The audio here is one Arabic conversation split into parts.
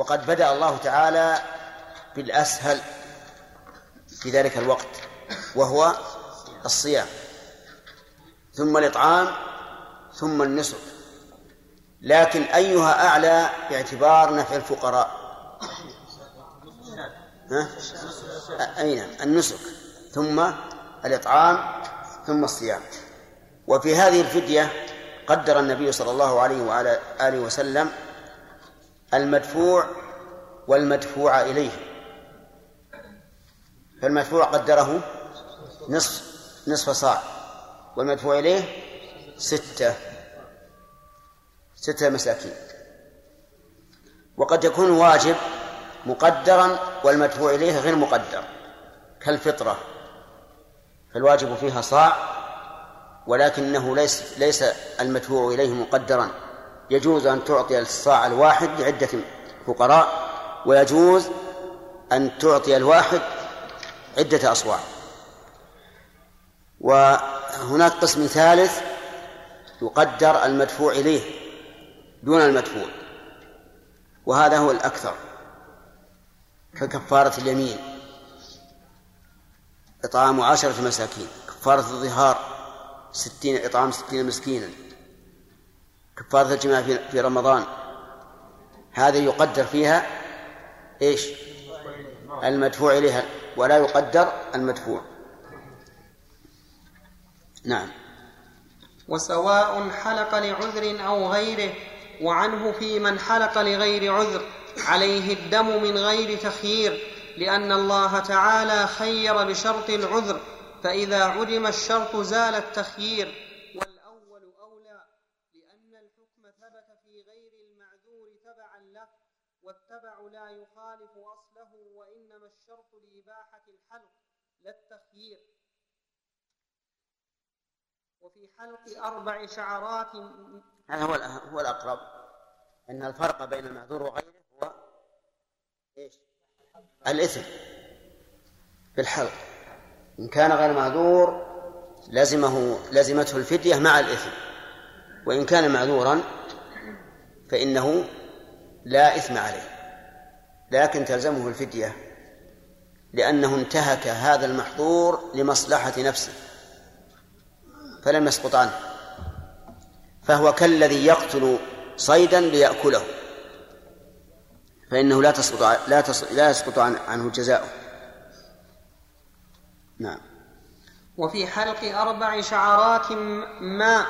وقد بدأ الله تعالى بالأسهل في ذلك الوقت وهو الصيام ثم الإطعام ثم النسك. لكن أيها أعلى باعتبار نفع الفقراء. ها؟ أين؟ النسك ثم الإطعام ثم الصيام. وفي هذه الفدية قدر النبي صلى الله عليه وعلى آله وسلم المدفوع والمدفوع إليه. فالمدفوع قدره نصف نصف صاع والمدفوع إليه ستة ستة مساكين. وقد يكون واجب مقدرا والمدفوع إليه غير مقدر كالفطرة. فالواجب فيها صاع ولكنه ليس ليس المدفوع إليه مقدرا. يجوز أن تعطي الصاع الواحد لعدة فقراء ويجوز أن تعطي الواحد عدة أصواع. وهناك قسم ثالث يقدر المدفوع إليه دون المدفوع وهذا هو الأكثر ككفارة اليمين. إطعام عشرة مساكين كفارة الظهار ستين إطعام ستين مسكينا. كفارة الجماع في رمضان. هذه يقدر فيها إيش؟ المدفوع إليها ولا يقدر المدفوع. نعم. وسواء حلق لعذر أو غيره وعنه في من حلق لغير عذر عليه الدم من غير تخيير لأن الله تعالى خير بشرط العذر فإذا عدم الشرط زال التخيير والاول اولى لأن الحكم ثبت في غير المعذور تبعا له والتبع لا يخالف اصله وانما الشرط لاباحه الحلق لا التخيير وفي حلق أربع شعرات هذا هو هو الأقرب. أن الفرق بين المعذور وغيره هو إيش؟ الإثم بالحلق إن كان غير معذور لزمه لزمته الفدية مع الإثم. وإن كان معذورا فإنه لا إثم عليه. لكن تلزمه الفدية لأنه انتهك هذا المحظور لمصلحة نفسه. فلم يسقط عنه. فهو كالذي يقتل صيدا ليأكله. فإنه لا تسقط لا لا يسقط عنه جزاؤه. نعم. وفي حلق أربع شعرات ما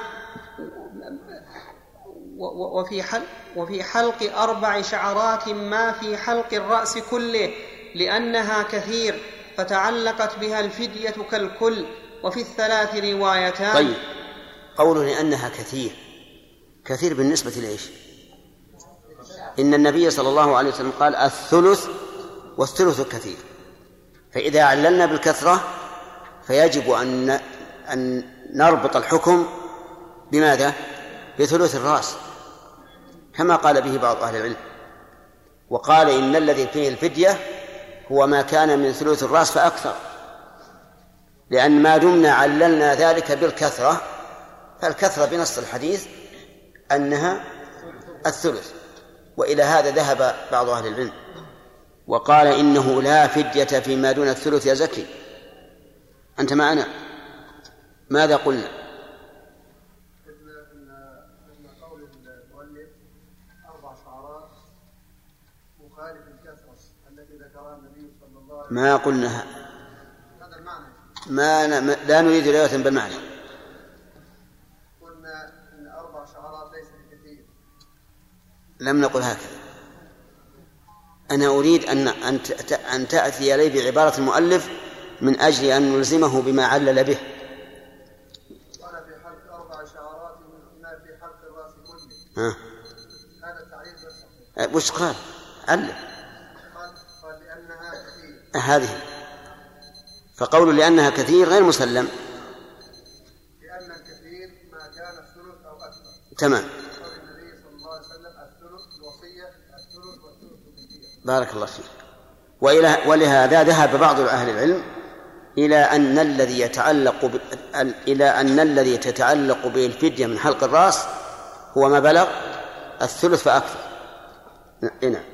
وفي حلق وفي حلق أربع شعرات ما في حلق الرأس كله لأنها كثير فتعلقت بها الفدية كالكل وفي الثلاث روايتان. طيب. قوله لأنها كثير. كثير بالنسبة لإيش؟ إن النبي صلى الله عليه وسلم قال الثلث والثلث كثير. فإذا عللنا بالكثرة فيجب أن أن نربط الحكم بماذا؟ بثلث الرأس. كما قال به بعض أهل العلم. وقال إن الذي فيه الفدية هو ما كان من ثلث الرأس فأكثر. لأن ما دمنا عللنا ذلك بالكثرة فالكثرة بنص الحديث أنها الثلث وإلى هذا ذهب بعض أهل العلم. وقال إنه لا فدية فيما دون الثلث يا زكي. أنت معنا؟ ماذا قلنا؟ ما قلنا؟ ما لا نريد رواية بالمعنى لم نقل هكذا أنا أريد أن أن أن تأتي إلي بعبارة المؤلف من أجل أن نلزمه بما علل به. قال في حلق أربع شعرات ما في حلق الرأس كله. ها. هذا التعريف أه، وش قال؟ علل. قال لأنها كثير. هذه. فقول لأنها كثير غير مسلم. لأن الكثير ما كان الثلث أو أكثر. تمام. بارك الله فيك وإلى ولهذا ذهب بعض أهل العلم إلى أن الذي يتعلق ب... إلى أن الذي تتعلق به الفدية من حلق الرأس هو ما بلغ الثلث فأكثر نعم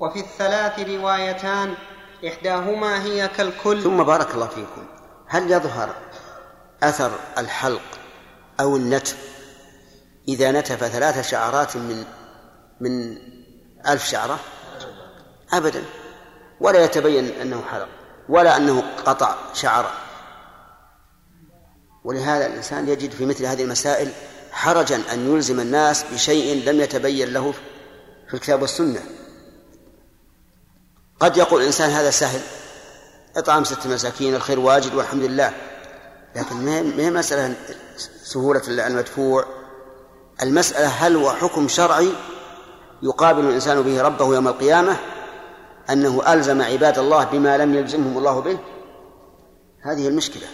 وفي الثلاث روايتان إحداهما هي كالكل. ثم بارك الله فيكم. هل يظهر أثر الحلق أو النتف؟ إذا نتف ثلاث شعرات من من ألف شعرة؟ أبدا. ولا يتبين أنه حلق ولا أنه قطع شعر ولهذا الإنسان يجد في مثل هذه المسائل حرجا أن يلزم الناس بشيء لم يتبين له في الكتاب والسنة. قد يقول الإنسان هذا سهل. إطعام ست مساكين الخير واجد والحمد لله. لكن ما هي مسألة سهولة المدفوع؟ المسألة هل هو حكم شرعي يقابل الإنسان به ربه يوم القيامة أنه ألزم عباد الله بما لم يلزمهم الله به؟ هذه المشكلة.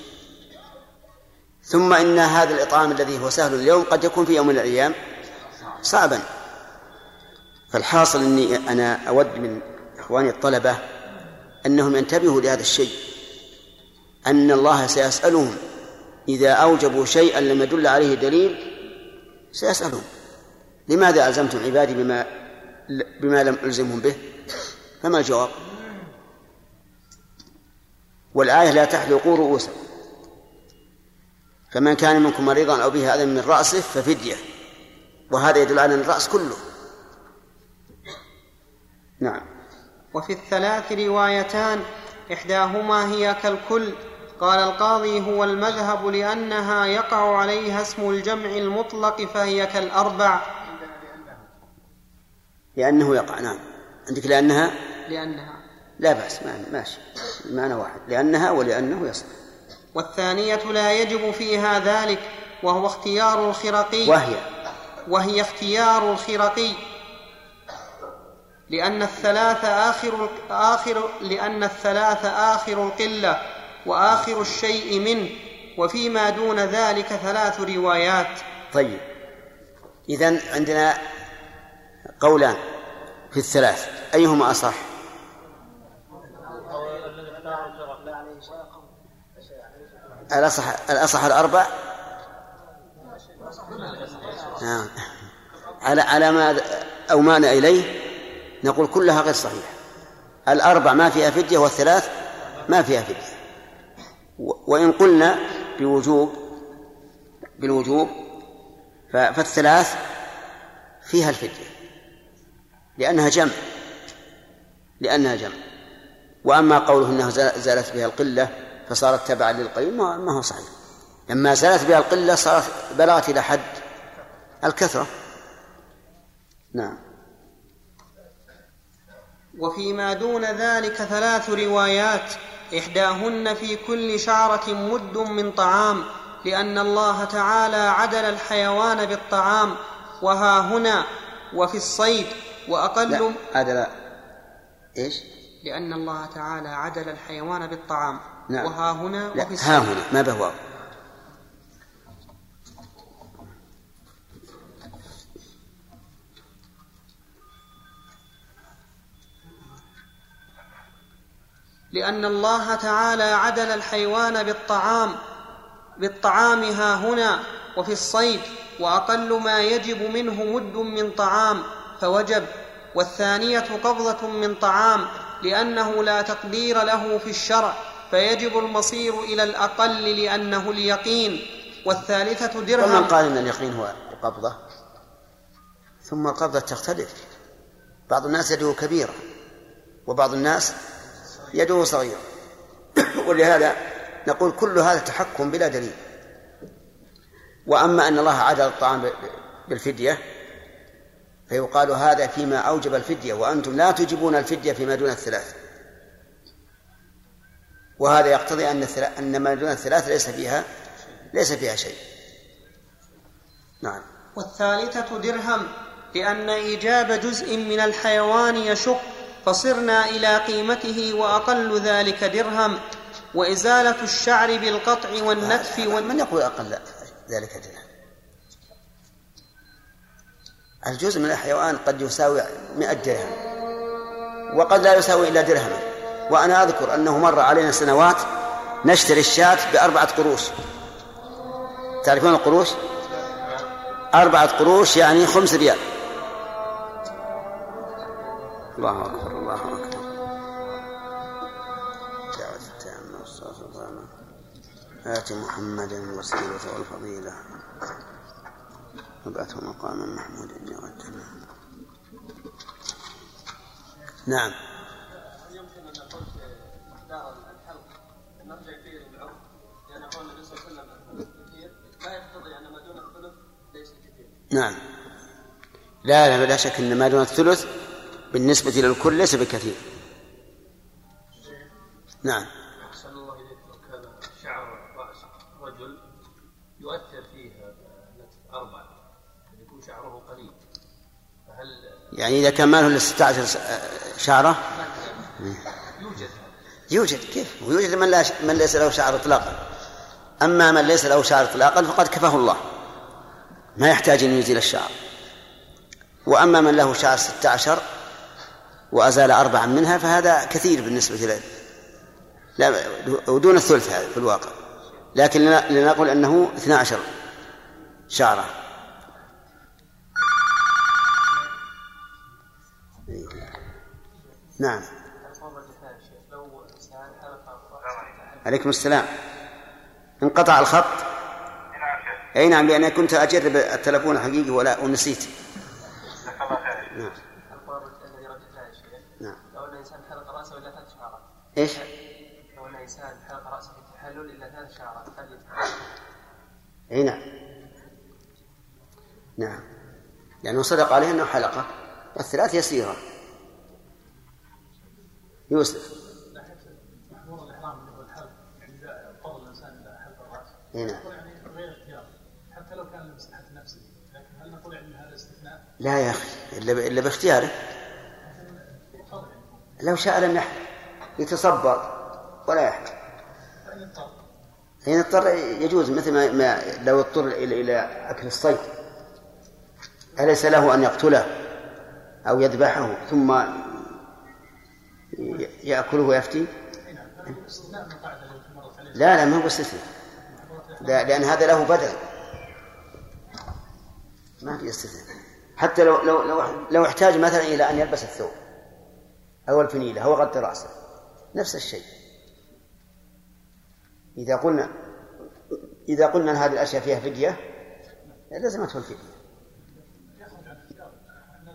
ثم إن هذا الإطعام الذي هو سهل اليوم قد يكون في يوم من الأيام صعبا. فالحاصل أني أنا أود من إخواني الطلبة أنهم ينتبهوا لهذا الشيء أن الله سيسألهم إذا أوجبوا شيئا لم يدل عليه دليل سيسألهم. لماذا ألزمتم عبادي بما بما لم ألزمهم به؟ فما الجواب؟ والآية لا تحلقوا رؤوسكم فمن كان منكم مريضا أو به أذى من رأسه ففدية. وهذا يدل على الرأس كله. نعم. وفي الثلاث روايتان إحداهما هي كالكل. قال القاضي هو المذهب لأنها يقع عليها اسم الجمع المطلق فهي كالأربع. لأنه يقع نعم. عندك لأنها؟ لأنها. لا بأس ماشي. معنى واحد. لأنها ولأنه يصح. والثانية لا يجب فيها ذلك وهو اختيار الخرقي. وهي. وهي اختيار الخرقي. لأن الثلاث آخر آخر لأن الثلاث آخر القلة وآخر الشيء منه وفيما دون ذلك ثلاث روايات. طيب. إذن عندنا قولان في الثلاث. أيهما أصح؟ الأصح الأصح الأربع؟ نعم على على ما أومانا إليه؟ نقول كلها غير صحيحة. الأربع ما فيها فدية والثلاث ما فيها فدية. وإن قلنا بوجوب بالوجوب فالثلاث فيها الفدية. لأنها جمع. لأنها جمع. وأما قوله أنها زالت بها القلة فصارت تبعا للقليل ما هو صحيح. لما زالت بها القلة صارت بلغت إلى حد الكثرة. نعم. وفيما دون ذلك ثلاث روايات إحداهن في كل شعرة مد من طعام لأن الله تعالى عدل الحيوان بالطعام وها هنا وفي الصيد وأقل لا عدل إيش؟ لأن الله تعالى عدل الحيوان بالطعام نعم. وها هنا وفي ها هنا ما به لأن الله تعالى عدل الحيوان بالطعام بالطعام ها هنا وفي الصيد وأقل ما يجب منه مد من طعام فوجب والثانية قبضة من طعام لأنه لا تقدير له في الشرع فيجب المصير إلى الأقل لأنه اليقين والثالثة درهم. ومن قال إن اليقين هو القبضة؟ ثم القبضة تختلف بعض الناس يده كبيرة وبعض الناس يده صغيرة. ولهذا نقول كل هذا تحكم بلا دليل. وأما أن الله عدل الطعام بالفدية فيقال هذا فيما أوجب الفدية وأنتم لا تجبون الفدية فيما دون الثلاث. وهذا يقتضي أن أن ما دون الثلاث ليس فيها ليس فيها شيء. نعم. والثالثة درهم لأن إيجاب جزء من الحيوان يشق فصرنا إلى قيمته وأقل ذلك درهم. وإزالة الشعر بالقطع والنتف وال... من يقول أقل ذلك درهم؟ الجزء من الحيوان قد يساوي مئة درهم وقد لا يساوي إلا درهما وأنا أذكر أنه مر علينا سنوات نشتري الشاة بأربعة قروش. تعرفون القروش؟ أربعة قروش يعني خمس ريال. الله أكبر الله أكبر. دعوة التامة والصلاة والسلام آت محمدا الوسيلة والفضيلة. وابعثه مقاما محمودا يوجه نعم. يمكن ان الحلق نرجع لأن قول النبي صلى الله عليه وسلم كثير لا يقتضي ان ما دون الثلث ليس. نعم لا لا شك إن ما دون الثلث بالنسبة للكل ليس بكثير. نعم. أحسن الله إليك كان شعر رأس رجل يؤثر فيه نتف أربعة يكون شعره قليل. فهل يعني إذا كان ماله إلا 16 شعرة؟ يوجد يوجد كيف؟ ويوجد من, لا من ليس له شعر إطلاقا. أما من ليس له شعر إطلاقا فقد كفاه الله. ما يحتاج أن يزيل الشعر. وأما من له شعر 16 وأزال أربعا منها فهذا كثير بالنسبة له لا ودون الثلث في الواقع. لكن لنقول أنه 12 شعرة. نعم. عليكم السلام. انقطع الخط. أي نعم لأني كنت أجرب التلفون حقيقي ولا ونسيت. نعم الذي رجحناه يا شيخ نعم لو ان الانسان حلق راسه الا ثلاث شعرات إيش؟ لو ان الانسان حلق رأسه إلا ثلاث شعرات. هل؟ إي نعم. نعم. لأنه صدق عليه أنه حلقة. والثلاث يسيرة. يوسف. نعم. اختيار حتى لو كان لمصلحه نفسه لكن هل نقول هذا استثناء؟ لا يا أخي إلا ب- إلا باختياره. لو شاء لم يحلق. يتصبر ولا اضطر حين اضطر يجوز مثل ما, ما لو اضطر إلى إلى أكل الصيد. أليس له أن يقتله أو يذبحه ثم يأكله ويفتي؟ لا لا ما هو استثناء. لا لأن هذا له بدل. ما في استثناء. حتى لو لو لو احتاج مثلا إلى أن يلبس الثوب أو الفنيلة أو يغطي رأسه. نفس الشيء. إذا قلنا إذا قلنا أن هذه الأشياء فيها فدية لزمته الفدية.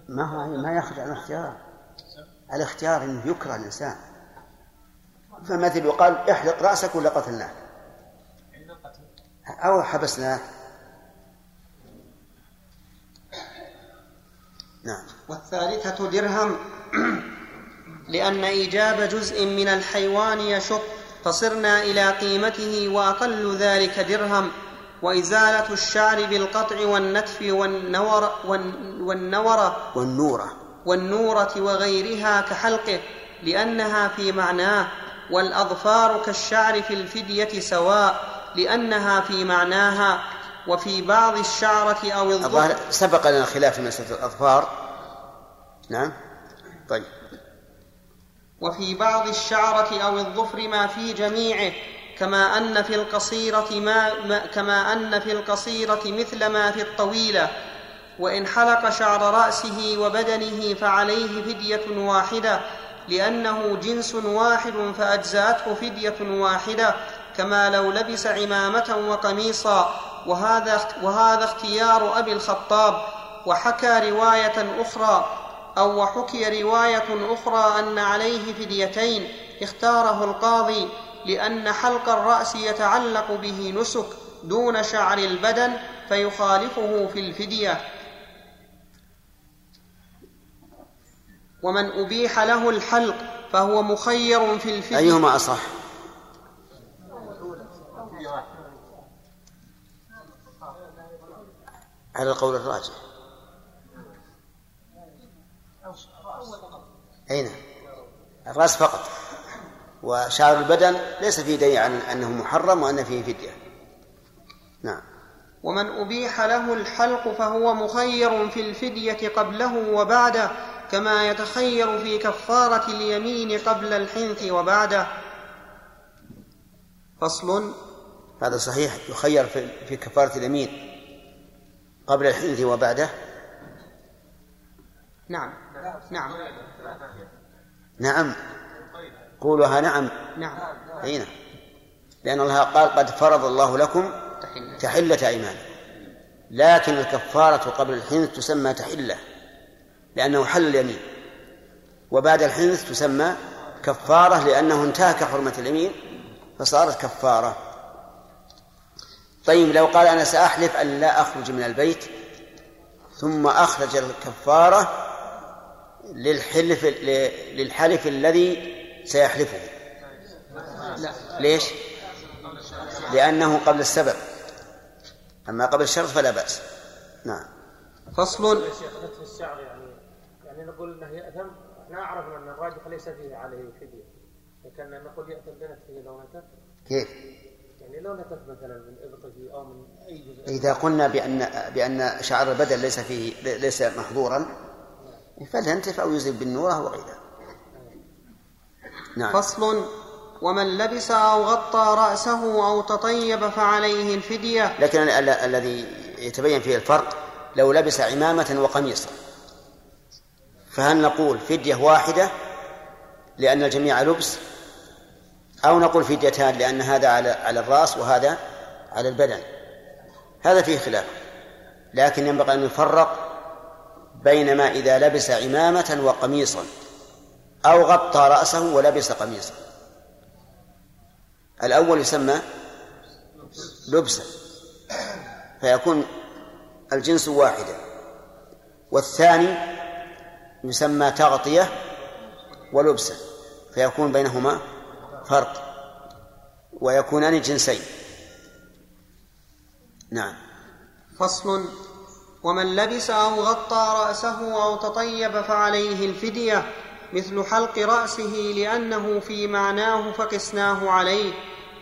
ما هو ما يخرج عن الاختيار. الاختيار إنه يكره الإنسان. فمثل يقال احلق رأسك ولا قتلناك. أو حبسناك. نعم. والثالثة درهم. لأن إيجاب جزء من الحيوان يشق فصرنا إلى قيمته وأقل ذلك درهم. وإزالة الشعر بالقطع والنتف والنور والن- والنورة والنورة والنورة وغيرها كحلقه لأنها في معناه. والأظفار كالشعر في الفدية سواء لأنها في معناها. وفي بعض الشعرة أو الظاهر سبق لنا خلاف في مسألة الأظفار. نعم؟ طيب. وفي بعض الشعرة أو الظفر ما في جميعه كما أن في القصيرة ما, ما كما أن في القصيرة مثل ما في الطويلة. وإن حلق شعر رأسه وبدنه فعليه فدية واحدة لأنه جنس واحد فأجزأته فدية واحدة كما لو لبس عمامة وقميصا. وهذا وهذا اختيار أبي الخطاب. وحكى رواية أخرى أو وحكي رواية أخرى أن عليه فديتين اختاره القاضي لأن حلق الرأس يتعلق به نسك دون شعر البدن فيخالفه في الفدية. ومن أبيح له الحلق فهو مخير في الفدية. أيهما أصح؟ على القول الراجح. أي نعم. الرأس فقط. وشعر البدن ليس فيه دليل عن أنه محرم وأن فيه فدية. نعم. ومن أبيح له الحلق فهو مخير في الفدية قبله وبعده كما يتخير في كفارة اليمين قبل الحنث وبعده. فصل. هذا صحيح. يخير في في كفارة اليمين قبل الحنث وبعده. نعم. نعم. نعم. قولها نعم. نعم. أين؟ لأن الله قال قد فرض الله لكم تحلة. تحلة أيمان لكن الكفارة قبل الحنث تسمى تحلة لأنه حل اليمين. وبعد الحنث تسمى كفارة لأنه انتهك حرمة اليمين فصارت كفارة. طيب لو قال أنا سأحلف أن لا أخرج من البيت ثم أخرج الكفارة للحلف للحلف الذي سيحلفه. لا ليش؟ لأنه قبل السبب. أما قبل الشرط فلا بأس. نعم. فصل. يا شيخ نتف الشعر يعني يعني نقول إنه يأثم. إحنا عرفنا أن الراجح ليس فيه عليه فدية. لكن نقول يأثم بنتفه لو نتف كيف؟ يعني لو نتف مثلا من ابطه أو من أي جزء. إذا قلنا بأن بأن شعر البدن ليس فيه ليس محظورا فلينتف أو يزيل بالنورة وغيرها نعم. فصل. ومن لبس أو غطى رأسه أو تطيب فعليه الفدية. لكن ال- ال- الذي يتبين فيه الفرق لو لبس عمامة وقميصا فهل نقول فدية واحدة لأن الجميع لبس؟ أو نقول فديتان لأن هذا على على الرأس وهذا على البدن؟ هذا فيه خلاف. لكن ينبغي أن يفرق بين ما إذا لبس عمامة وقميصا أو غطى رأسه ولبس قميصا. الأول يسمى لبسا فيكون الجنس واحدا. والثاني يسمى تغطية ولبسا فيكون بينهما فرق ويكونان جنسين. نعم. فصل ومن لبس أو غطى رأسه أو تطيب فعليه الفدية مثل حلق رأسه لأنه في معناه فقسناه عليه.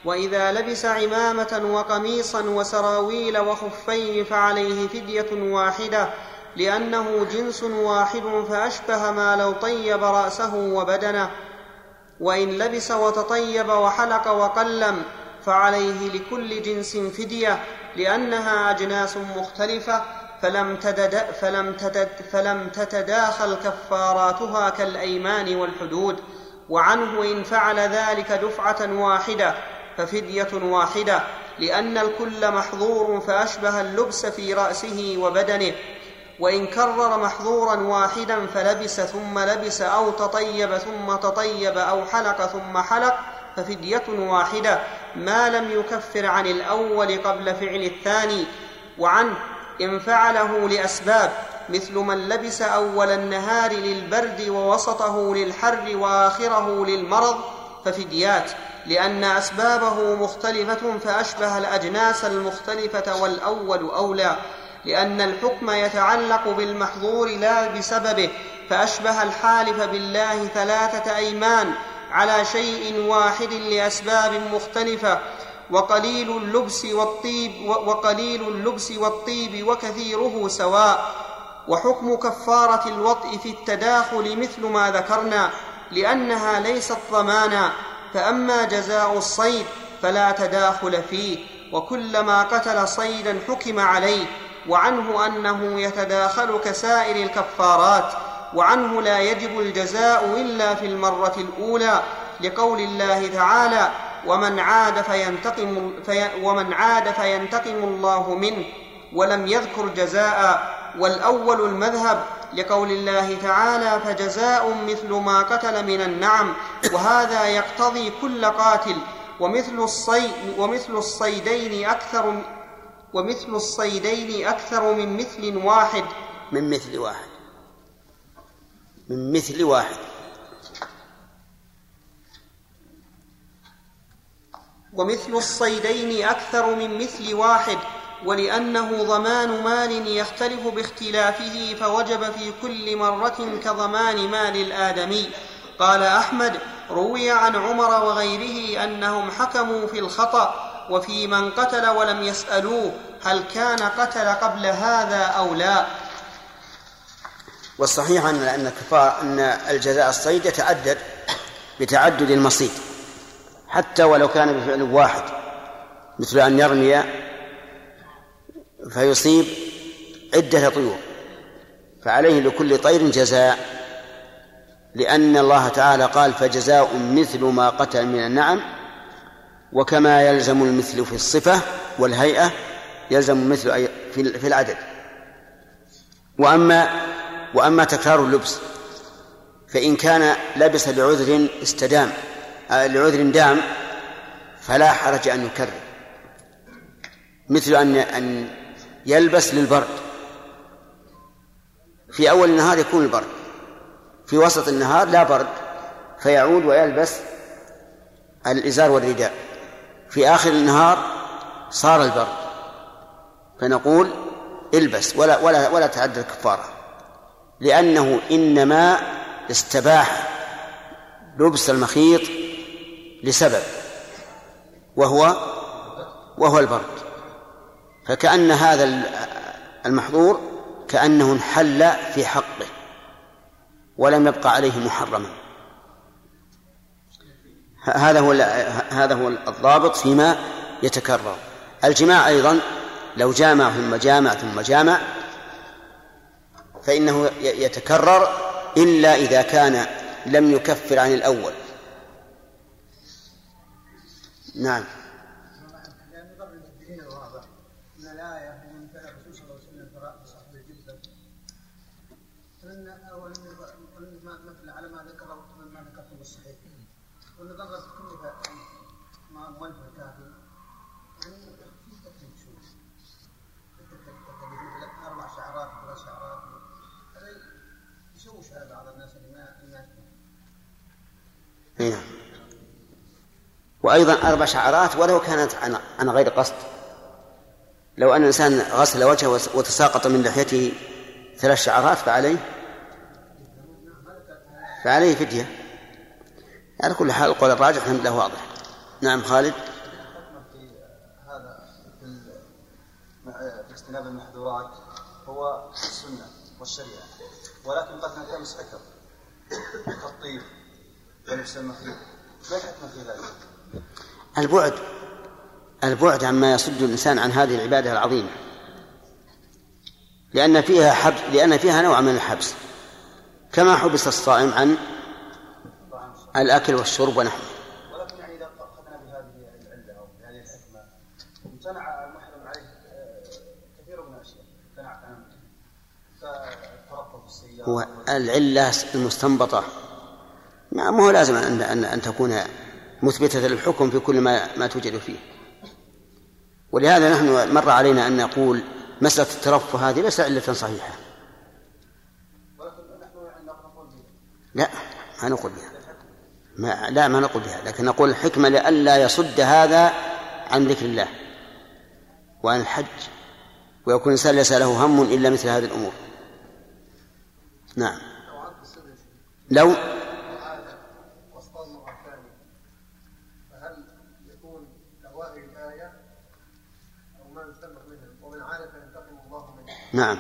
وإذا لبس عمامة وقميصا وسراويل وخفين فعليه فدية واحدة لأنه جنس واحد فأشبه ما لو طيب رأسه وبدنه. وإن لبس وتطيب وحلق وقلم فعليه لكل جنس فدية لأنها أجناس مختلفة فلم, تدد فلم, تدد فلم تتداخل كفاراتها كالأيمان والحدود. وعنه إن فعل ذلك دفعة واحدة ففدية واحدة لأن الكل محظور فأشبه اللبس في رأسه وبدنه. وإن كرر محظورا واحدا فلبس ثم لبس أو تطيب ثم تطيب أو حلق ثم حلق ففدية واحدة. ما لم يكفر عن الأول قبل فعل الثاني. وعنه إن فعله لأسباب مثل من لبس أول النهار للبرد ووسطه للحر وآخره للمرض ففديات لأن أسبابه مختلفة فأشبه الأجناس المختلفة والأول أولى لأن الحكم يتعلق بالمحظور لا بسببه فأشبه الحالف بالله ثلاثة أيمان على شيء واحد لأسباب مختلفة وقليل اللبس والطيب وقليل اللبس والطيب وكثيره سواء. وحكم كفارة الوطء في التداخل مثل ما ذكرنا لأنها ليست ضمانا فأما جزاء الصيد فلا تداخل فيه. وكلما قتل صيدا حكم عليه. وعنه أنه يتداخل كسائر الكفارات. وعنه لا يجب الجزاء إلا في المرة الأولى. لقول الله تعالى ومن عاد فينتقم في ومن عاد فينتقم الله منه ولم يذكر جزاء والأول المذهب لقول الله تعالى فجزاء مثل ما قتل من النعم وهذا يقتضي كل قاتل ومثل الصيد ومثل الصيدين أكثر ومثل الصيدين أكثر من مثل واحد. من مثل واحد. من مثل واحد. ومثل الصيدين أكثر من مثل واحد ولأنه ضمان مال يختلف باختلافه فوجب في كل مرة كضمان مال الآدمي. قال أحمد روي عن عمر وغيره أنهم حكموا في الخطأ وفي من قتل ولم يسألوه هل كان قتل قبل هذا أو لا. والصحيح أن الكفار أن الجزاء الصيد يتعدد بتعدد المصيد. حتى ولو كان بفعل واحد مثل أن يرمي فيصيب عدة طيور فعليه لكل طير جزاء لأن الله تعالى قال فجزاء مثل ما قتل من النعم وكما يلزم المثل في الصفة والهيئة يلزم المثل في العدد. وأما وأما تكرار اللبس فإن كان لبس لعذر استدام. لعذر دام فلا حرج أن يكرر. مثل أن أن يلبس للبرد. في أول النهار يكون البرد. في وسط النهار لا برد فيعود ويلبس الإزار والرداء. في آخر النهار صار البرد. فنقول البس ولا ولا ولا تعد الكفارة. لأنه إنما استباح لبس المخيط لسبب وهو وهو البرد. فكأن هذا المحظور كأنه انحل في حقه ولم يبقى عليه محرما. هذا هو هذا هو الضابط فيما يتكرر. الجماع أيضا لو جامع ثم جامع ثم جامع فإنه يتكرر إلا إذا كان لم يكفر عن الأول. نعم. مثل على ما ذكر ما ذكرتم الصحيح والنظر كلها مع مؤلف الكافي يعني في تكليف شوي أربع شعرات ثلاث شعرات هذا يشوش على بعض الناس اللي ما الناس نعم. وأيضا أربع شعرات ولو كانت عن, غير قصد. لو أن الإنسان غسل وجهه وتساقط من لحيته ثلاث شعرات فعليه فعليه فدية. على كل حال القول الراجح الحمد لله واضح. نعم خالد. هذا في اجتناب المحظورات هو السنة والشريعة ولكن قد نلتمس حكم كالطيب ولبس المخيط ما الحكمة في ذلك؟ البعد البعد عما يصد الإنسان عن هذه العبادة العظيمة. لأن فيها حبس لأن فيها نوع من الحبس. كما حبس الصائم عن الأكل والشرب ونحوه. ولكن يعني إذا أخذنا بهذه العلة أو بهذه الحكمة امتنع المحرم عليه آه، كثير من الأشياء. امتنع عن السيارة. هو العلة المستنبطة. ما هو لازم أن أن أن تكون مثبتة للحكم في كل ما ما توجد فيه. ولهذا نحن مر علينا أن نقول مسألة الترفه هذه ليس علة صحيحة. لا ما نقول بها. ما لا ما نقول بها. لكن نقول الحكمة لئلا يصد هذا عن ذكر الله وعن الحج. ويكون الإنسان ليس له هم إلا مثل هذه الأمور. نعم. لو نعم.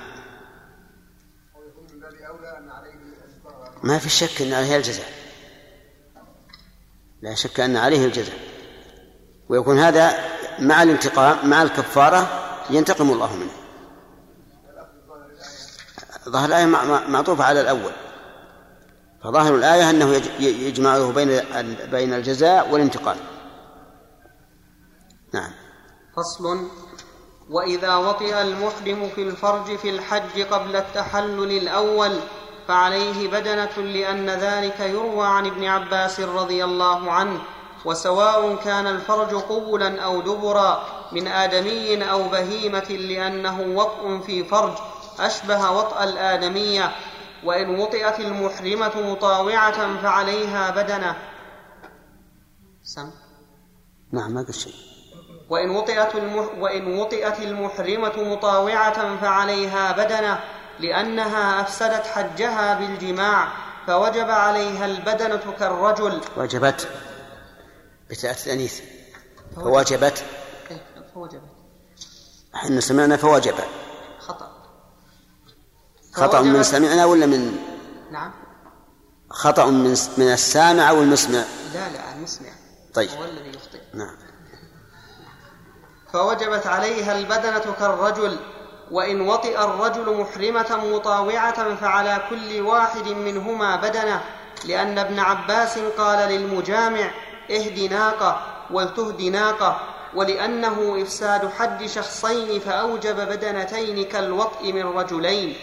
ما في شك أن عليه الجزاء لا شك أن عليه الجزاء ويكون هذا مع الانتقام مع الكفارة ينتقم الله منه. ظاهر الآية معطوفة على الأول. فظاهر الآية أنه يجمعه بين بين الجزاء والانتقام. نعم. فصل وإذا وطئ المحرم في الفرج في الحج قبل التحلل الأول فعليه بدنة لأن ذلك يروى عن ابن عباس رضي الله عنه وسواء كان الفرج قبلا أو دبرا من آدمي أو بهيمة لأنه وطء في فرج أشبه وطء الآدمية. وإن وطئت المحرمة مطاوعة فعليها بدنة. سم. نعم ما قلت شيء. وإن وطئت, المح وإن وطئت المحرمة مطاوعة فعليها بدنة لأنها أفسدت حجها بالجماع فوجب عليها البدنة كالرجل وجبت. بتاء الأنيث فوجبت. إيه، فوجبت. إحنا سمعنا فوجب. خطأ. خطأ من سمعنا ولا من؟ نعم. خطأ من من السامع أو المسمع؟ لا لا المسمع. طيب. هو الذي يخطئ. نعم. فوجبت عليها البدنة كالرجل وإن وطئ الرجل محرمة مطاوعة فعلى كل واحد منهما بدنة لأن ابن عباس قال للمجامع اهد ناقة ولتهد ناقة ولأنه إفساد حد شخصين فأوجب بدنتين كالوطء من رجلين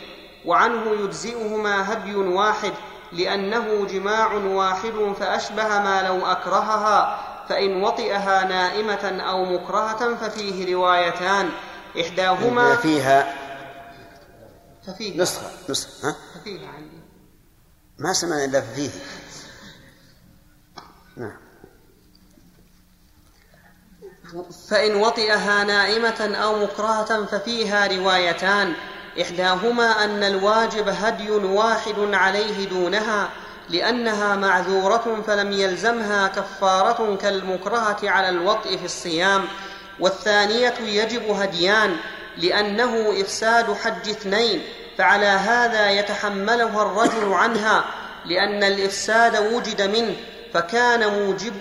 وعنه يجزئهما هدي واحد لأنه جماع واحد فأشبه ما لو أكرهها. فإن وطئها نائمة أو مكرهة ففيه روايتان. إحداهما فيها ففيه. نسخة نسخة ها؟ ففيه عندي. ما سمعنا إلا فيه نعم. فإن وطئها نائمة أو مكرهة ففيها روايتان. إحداهما أن الواجب هدي واحد عليه دونها لأنها معذورة فلم يلزمها كفارة كالمكرهة على الوطء في الصيام والثانية يجب هديان لأنه إفساد حج اثنين فعلى هذا يتحملها الرجل عنها لأن الإفساد وجد منه فكان موجب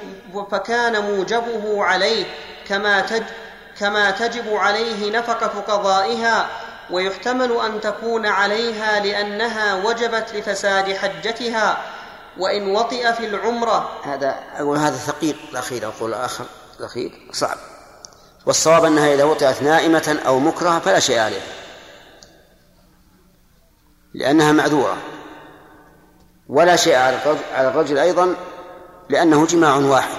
فكان موجبه عليه كما تج كما تجب عليه نفقة قضائها ويحتمل أن تكون عليها لأنها وجبت لفساد حجتها. وإن وطئ في العمرة. هذا أقول هذا ثقيل. الأخير أقول الآخر الأخير صعب. والصواب أنها إذا وطئت نائمة أو مكرهة فلا شيء عليها. لأنها معذورة. ولا شيء على الرجل, أيضا لأنه جماع واحد.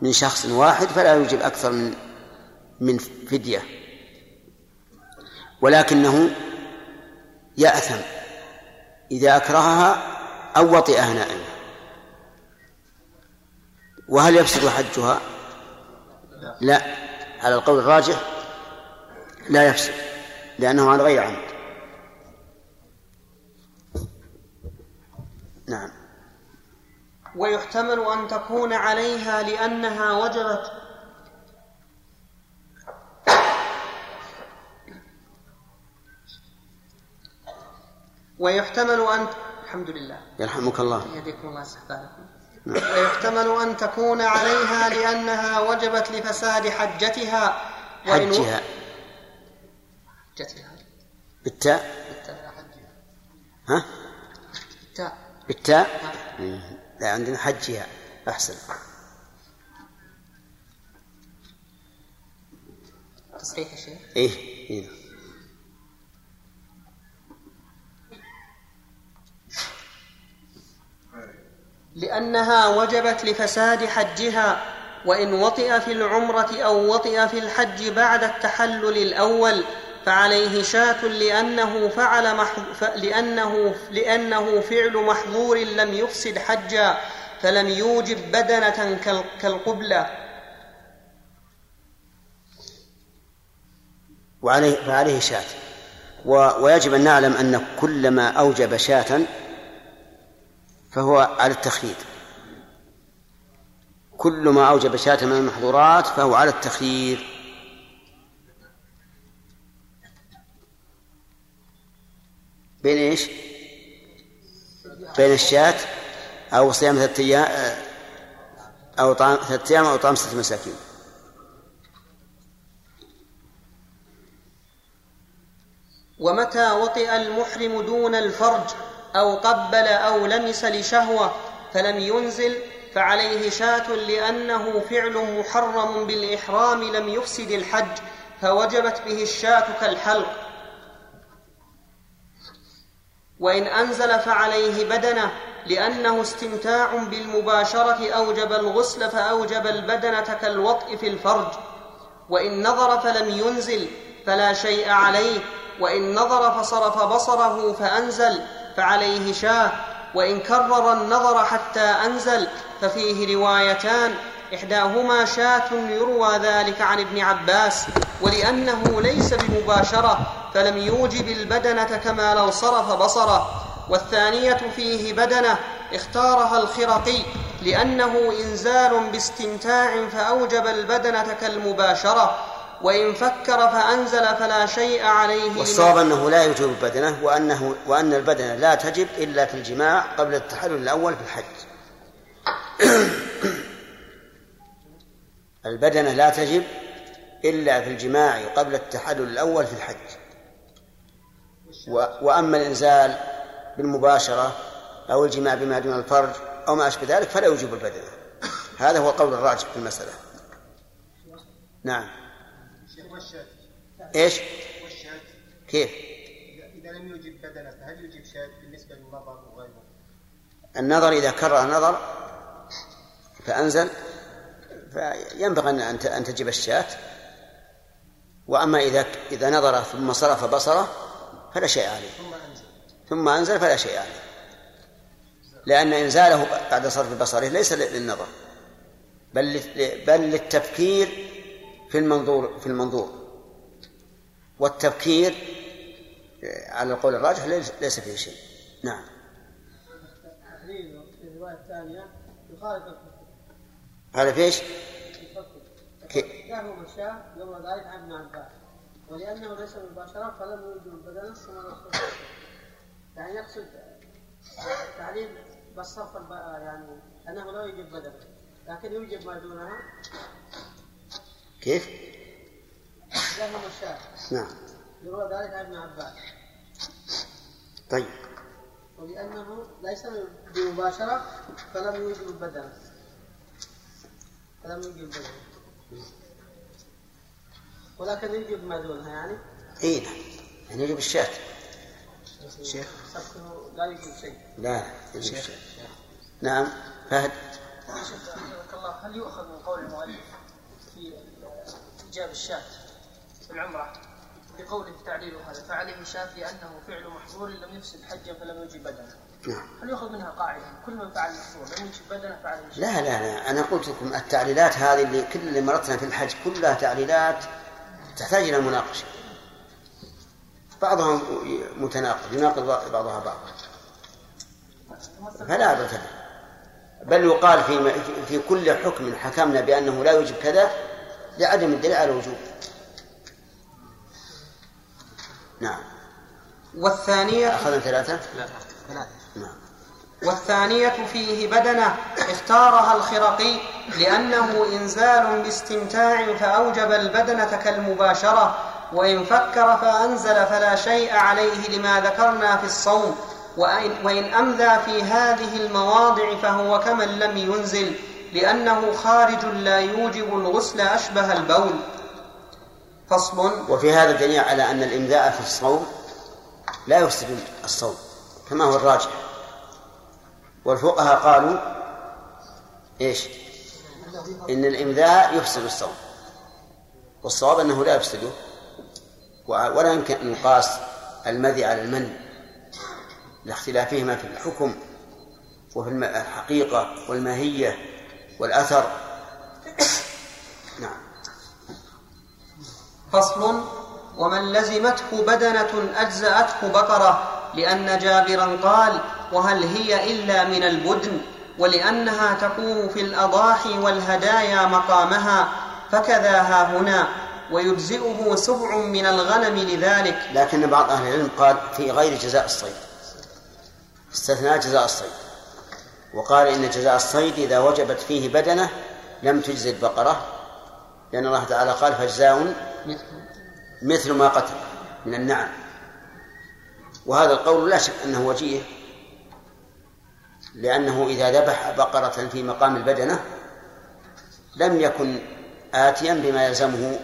من شخص واحد فلا يوجب أكثر من من فدية. ولكنه يأثم. إذا أكرهها أو وطئها نائمة وهل يفسد حجها؟ لا. على القول الراجح لا يفسد لأنه على غير عمد. نعم. ويحتمل أن تكون عليها لأنها وجبت. ويحتمل أن الحمد لله يرحمك الله. يهديكم الله استحبابكم ويحتمل أن تكون عليها لأنها وجبت لفساد حجتها. وإن حجها. حجتها. بالتاء. ها؟ بالتاء. بالتاء؟ لا عندنا حجها. أحسن. تصحيح يا شيخ؟ إيه, إيه. لأنها وجبت لفساد حجها وإن وطئ في العمرة أو وطئ في الحج بعد التحلل الأول فعليه شاة لأنه فعل محظ... لأنه لأنه فعل محظور لم يفسد حجا فلم يوجب بدنة كال... كالقبلة. وعليه فعليه شاة. و... ويجب أن نعلم أن كل ما أوجب شاة فهو على التخيير. كل ما أوجب شاة من المحظورات فهو على التخيير. بين إيش؟ بين الشاة أو صيام ثلاثة أيام أو طعام ثلاثة أيام أو طعام ستة مساكين. ومتى وطئ المحرم دون الفرج؟ أو قبل أو لمس لشهوة فلم ينزل فعليه شاة لأنه فعل محرم بالإحرام لم يفسد الحج فوجبت به الشاة كالحلق. وإن أنزل فعليه بدنة لأنه استمتاع بالمباشرة أوجب الغسل فأوجب البدنة كالوطء في الفرج. وإن نظر فلم ينزل فلا شيء عليه وإن نظر فصرف بصره فأنزل فعليه شاه وإن كرر النظر حتى أنزل ففيه روايتان إحداهما شاة يروى ذلك عن ابن عباس ولأنه ليس بمباشرة فلم يوجب البدنة كما لو صرف بصره والثانية فيه بدنة اختارها الخرقي لأنه إنزال باستمتاع فأوجب البدنة كالمباشرة. وإن فكر فأنزل فلا شيء عليه والصواب أنه لا يوجب البدنة وأنه وأن البدنة لا تجب إلا في الجماع قبل التحلل الأول في الحج. البدنة لا تجب إلا في الجماع قبل التحلل الأول في الحج. وأما الإنزال بالمباشرة أو الجماع بما دون الفرج أو ما أشبه ذلك فلا يوجب البدنة هذا هو القول الراجح في المسألة. نعم. إيش؟ كيف؟ إذا لم يوجب بدنة فهل يوجب شاة بالنسبة للنظر وغيره؟ النظر إذا كرر النظر فأنزل فينبغي أن أن تجب الشاة وأما إذا إذا نظر ثم صرف بصره فلا شيء عليه ثم أنزل فلا شيء عليه لأن إنزاله بعد صرف بصره ليس للنظر بل بل للتفكير في المنظور في المنظور. والتفكير على القول الراجح ليس فيه شيء. نعم. هذا في إيش؟ له مشاه قبل ذلك عن ابن ولأنه ليس مباشرة فلم يوجد البدن ثم يعني يقصد تعليل بالصرف يعني أنه لا يوجد بدن لكن يوجد ما دونها. كيف؟ له مشاه نعم. يروى ذلك عن ابن عباس. طيب. ولأنه ليس بمباشرة فلم يوجد البدن فلم يوجد البدن ولكن يجب ما دونها يعني. اي نعم. يعني يجب الشاة. شيخ. لا يجب شيء. لا يجب الشاة. نعم. فهد. شيخ الله هل يؤخذ من قول المؤلف في إيجاب الشاة في العمرة بقوله في تعليله هذا فعليه شاة لأنه فعل محظور لم يفسد حجا فلم يجب بدنه. نعم. هل يؤخذ منها قاعدة؟ كل من فعل محظور لم يجب بدنه فعليه شاة. لا لا لا. أنا قلت لكم التعليلات هذه اللي كل اللي مرتنا في الحج كلها تعليلات تحتاج إلى مناقشة. بعضها متناقض يناقض بعضها بعضا. فلا له. بل يقال في في كل حكم حكمنا بأنه لا يوجب كذا لعدم الدليل على الوجوب. نعم. والثانية أخذنا ثلاثة؟ لا ثلاثة. نعم. والثانية فيه بدنة اختارها الخرقي لأنه إنزال باستمتاع فأوجب البدنة كالمباشرة وإن فكر فأنزل فلا شيء عليه لما ذكرنا في الصوم وإن, وإن أمذى في هذه المواضع فهو كمن لم ينزل. لأنه خارج لا يوجب الغسل أشبه البول. فصل. وفي هذا دليل على أن الإمذاء في الصوم لا يفسد الصوم كما هو الراجح. والفقهاء قالوا إيش؟ إن الامذاء يفسد الصوم. والصواب أنه لا يفسده ولا يمكن أن يقاس المذي على المن. لاختلافهما في الحكم وفي الحقيقة والماهية. والأثر. نعم. فصل. ومن لزمته بدنة أجزأته بقرة لأن جابرا قال وهل هي إلا من البدن؟ ولأنها تقوم في الأضاحي والهدايا مقامها فكذا ها هنا. ويجزئه سبع من الغنم لذلك. لكن بعض أهل العلم قال في غير جزاء الصيد. استثناء جزاء الصيد. وقال إن جزاء الصيد إذا وجبت فيه بدنة لم تجزي البقرة لأن الله تعالى قال فجزاء مثل ما قتل من النعم. وهذا القول لا شك أنه وجيه لأنه إذا ذبح بقرة في مقام البدنة لم يكن آتيا بما يلزمه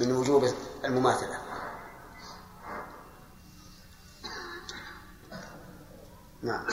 من وجوب المماثلة. نعم.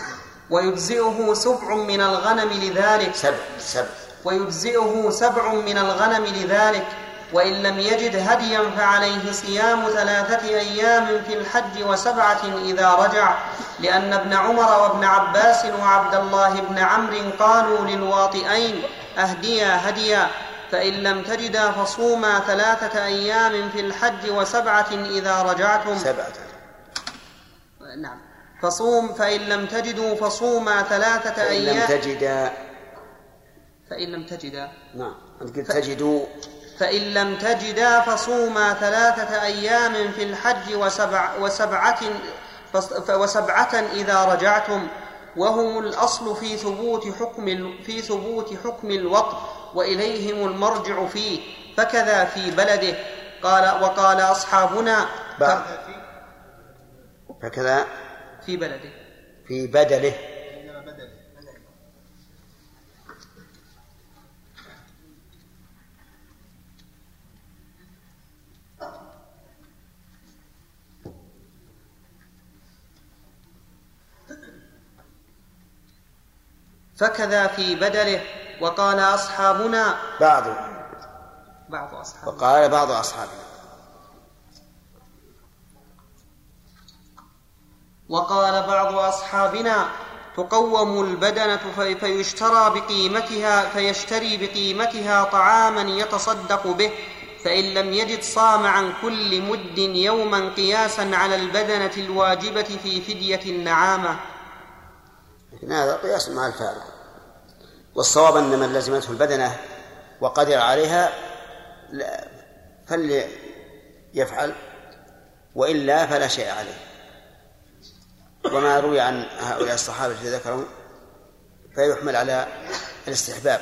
ويجزئه سبع من الغنم لذلك. سبع سبع. ويجزئه سبع من الغنم لذلك. وإن لم يجد هديا فعليه صيام ثلاثة أيام في الحج وسبعة إذا رجع. لأن ابن عمر وابن عباس وعبد الله بن عمرو قالوا للواطئين أهديا هديا. فإن لم تجدا فصوما ثلاثة أيام في الحج وسبعة إذا رجعتم. سبعة. نعم. فصوم فإن لم تجدوا فصوما ثلاثة فإن أيام. لم تجدا فإن لم تجدا نعم أنت قلت تجدوا. فإن لم تجدا فصوما ثلاثة أيام في الحج وسبع وسبعة وسبعة إذا رجعتم وهم الأصل في ثبوت حكم في ثبوت حكم الوطء وإليهم المرجع فيه. فكذا في بلده. قال وقال أصحابنا فكذا. في بلده. في بدله. فكذا في بدله وقال أصحابنا. بعض. بعض أصحابنا. وقال بعض أصحابنا. وقال بعض أصحابنا تقوم البدنة في- فيشترى بقيمتها فيشتري بقيمتها طعاما يتصدق به فإن لم يجد صام عن كل مد يوما قياسا على البدنة الواجبة في فدية النعامة. هذا قياس مع الفارق. والصواب أن من لزمته البدنة وقدر عليها فليفعل وإلا فلا شيء عليه. وما روي عن هؤلاء الصحابة الذين ذكروا فيحمل على الاستحباب.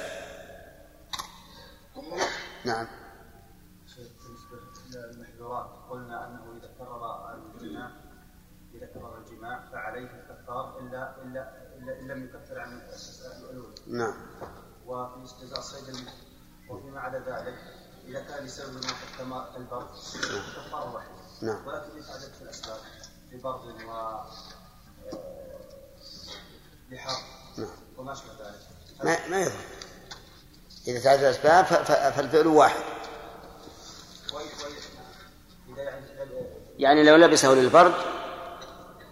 نعم. بالنسبة للمحذورات قلنا أنه إذا كرر الجماع إذا كرر الجماع فعليه الكفار إلا إلا إلا إن لم يكفر عن الأولى نعم. وفي استجزاء صيد المحرم وفيما عدا ذلك إذا كان لسبب كما البرد كفارة واحدة نعم. ولكن يتعدد في الأسباب لبرد و نعم. وما أشبه ذلك. ما ما يضر إذا تعدد الأسباب فالفعل واحد. يعني لو لبسه للبرد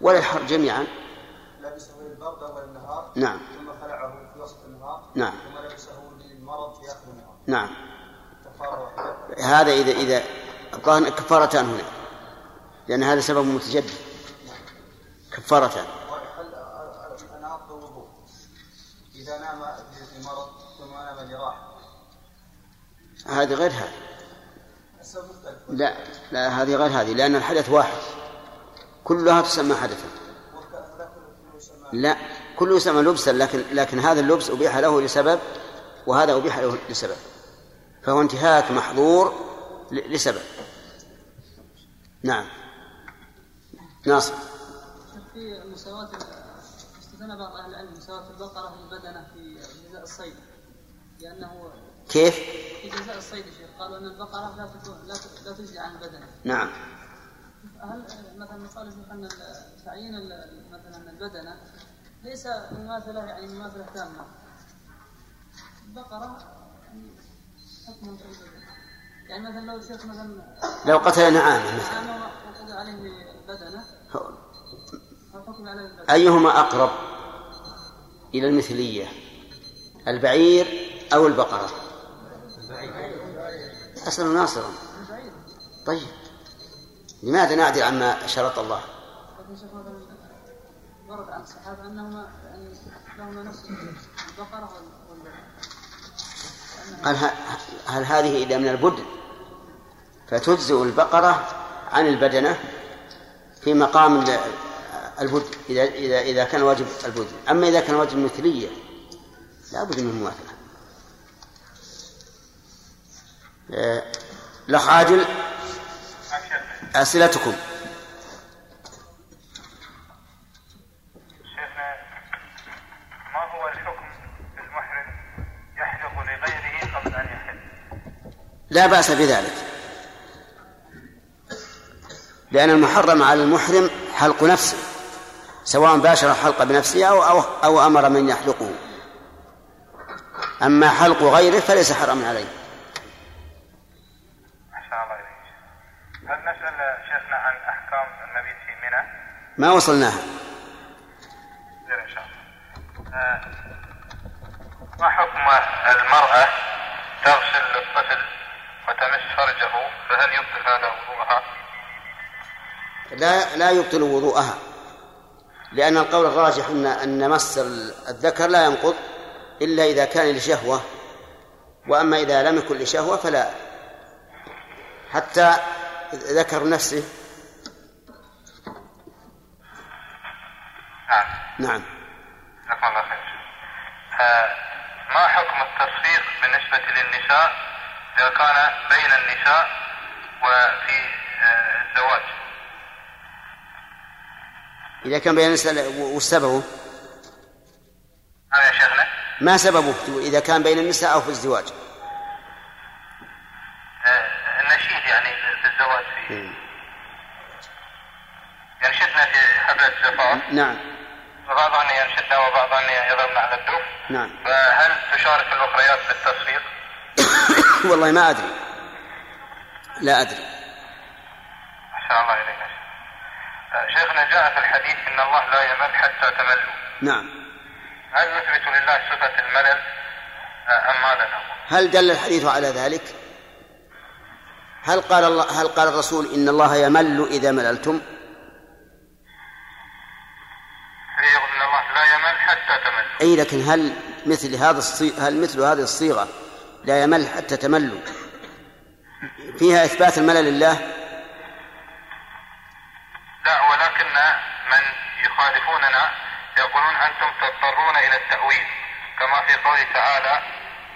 وللحر جميعا. لبسه للبرد أول النهار نعم. ثم خلعه في وسط النهار نعم. ثم لبسه للمرض في آخر النهار. نعم. هذا إذا إذا الظاهر كفارتان هنا. لأن هذا سبب متجدد. كفارتان. هذه غير هذه. لا لا هذه غير هذه لأن الحدث واحد. كلها تسمى حدثا. لا كله يسمى لبسا لكن لكن هذا اللبس أبيح له لسبب وهذا أبيح له لسبب. فهو انتهاك محظور لسبب. نعم. ناصر. في مساواة استثنى بعض أهل العلم مساواة البقرة البدنة في جزاء الصيد لأنه كيف؟ في جزاء الصيد يا شيخ قالوا أن البقرة لا تكون لا تجزي عن البدنة نعم. هل مثلا قال ال- تعيين مثلا البدنة ليس مماثلة يعني مماثلة تامة. البقرة يعني حكم يعني مثلا لو الشيخ مثلا لو قتل نعامة مثلا وقضى عليه البدنة أيهما أقرب إلى المثلية البعير أو البقرة؟ أسأل ناصرا. طيب. لماذا نعدل عما شرط الله؟ قال هل هذه إلا من البدن؟ فتجزئ البقرة عن البدنة في مقام ال- البدن إذا إذا إذا كان واجب البدن. أما إذا كان واجب المثلية لا بد من المماثلة آه، الأخ عاجل أسئلتكم شيخنا ما هو الحكم في المحرم يحلق لغيره قبل أن يحل؟ لا بأس بذلك. لأن المحرم على المحرم حلق نفسه سواء باشر الحلق بنفسه أو أو, أو أمر من يحلقه. أما حلق غيره فليس حراما عليه أحسن الله إليك هل نسأل شيخنا عن أحكام المبيت في منى ما وصلناها؟ ما حكم المرأة تغسل الطفل وتمس فرجه؟ فهل يبطل هذا وضوءها؟ لا لا يبطل وضوءها. لأن القول الراجح أن أن مس الذكر لا ينقض إلا إذا كان لشهوة. وأما إذا لم يكن لشهوة فلا. حتى ذكر نفسه نعم. جزاكم الله خير. آه، ما حكم التصفيق بالنسبة للنساء إذا كان بين النساء وفي آه، الزواج؟ إذا كان بين النساء وش سببه؟ يا شيخنا. ما سببه؟ إذا كان بين النساء أو في الزواج؟ آه، النشيد يعني في الزواج فيه ينشدنا في حفلة الزفاف. نعم. وبعضهن ينشدن وبعضهن يضربن على الدف. نعم. فهل تشارك الأخريات بالتصفيق؟ والله ما أدري. لا أدري. أحسن الله إليك. آه، شيخنا جاء في الحديث إن الله لا يمل حتى تملوا. نعم. هل نثبت لله صفة الملل؟ آه، أم ماذا نقول؟ هل دل الحديث على ذلك؟ هل قال الله هل قال الرسول إن الله يمل إذا مللتم؟ الله لا يمل حتى تملوا أي لكن هل مثل هذا الصيغة هل مثل هذه الصيغة لا يمل حتى تملوا؟ فيها إثبات الملل لله؟ لا ولكن من يخالفوننا يقولون أنتم تضطرون إلى التأويل كما في قوله تعالى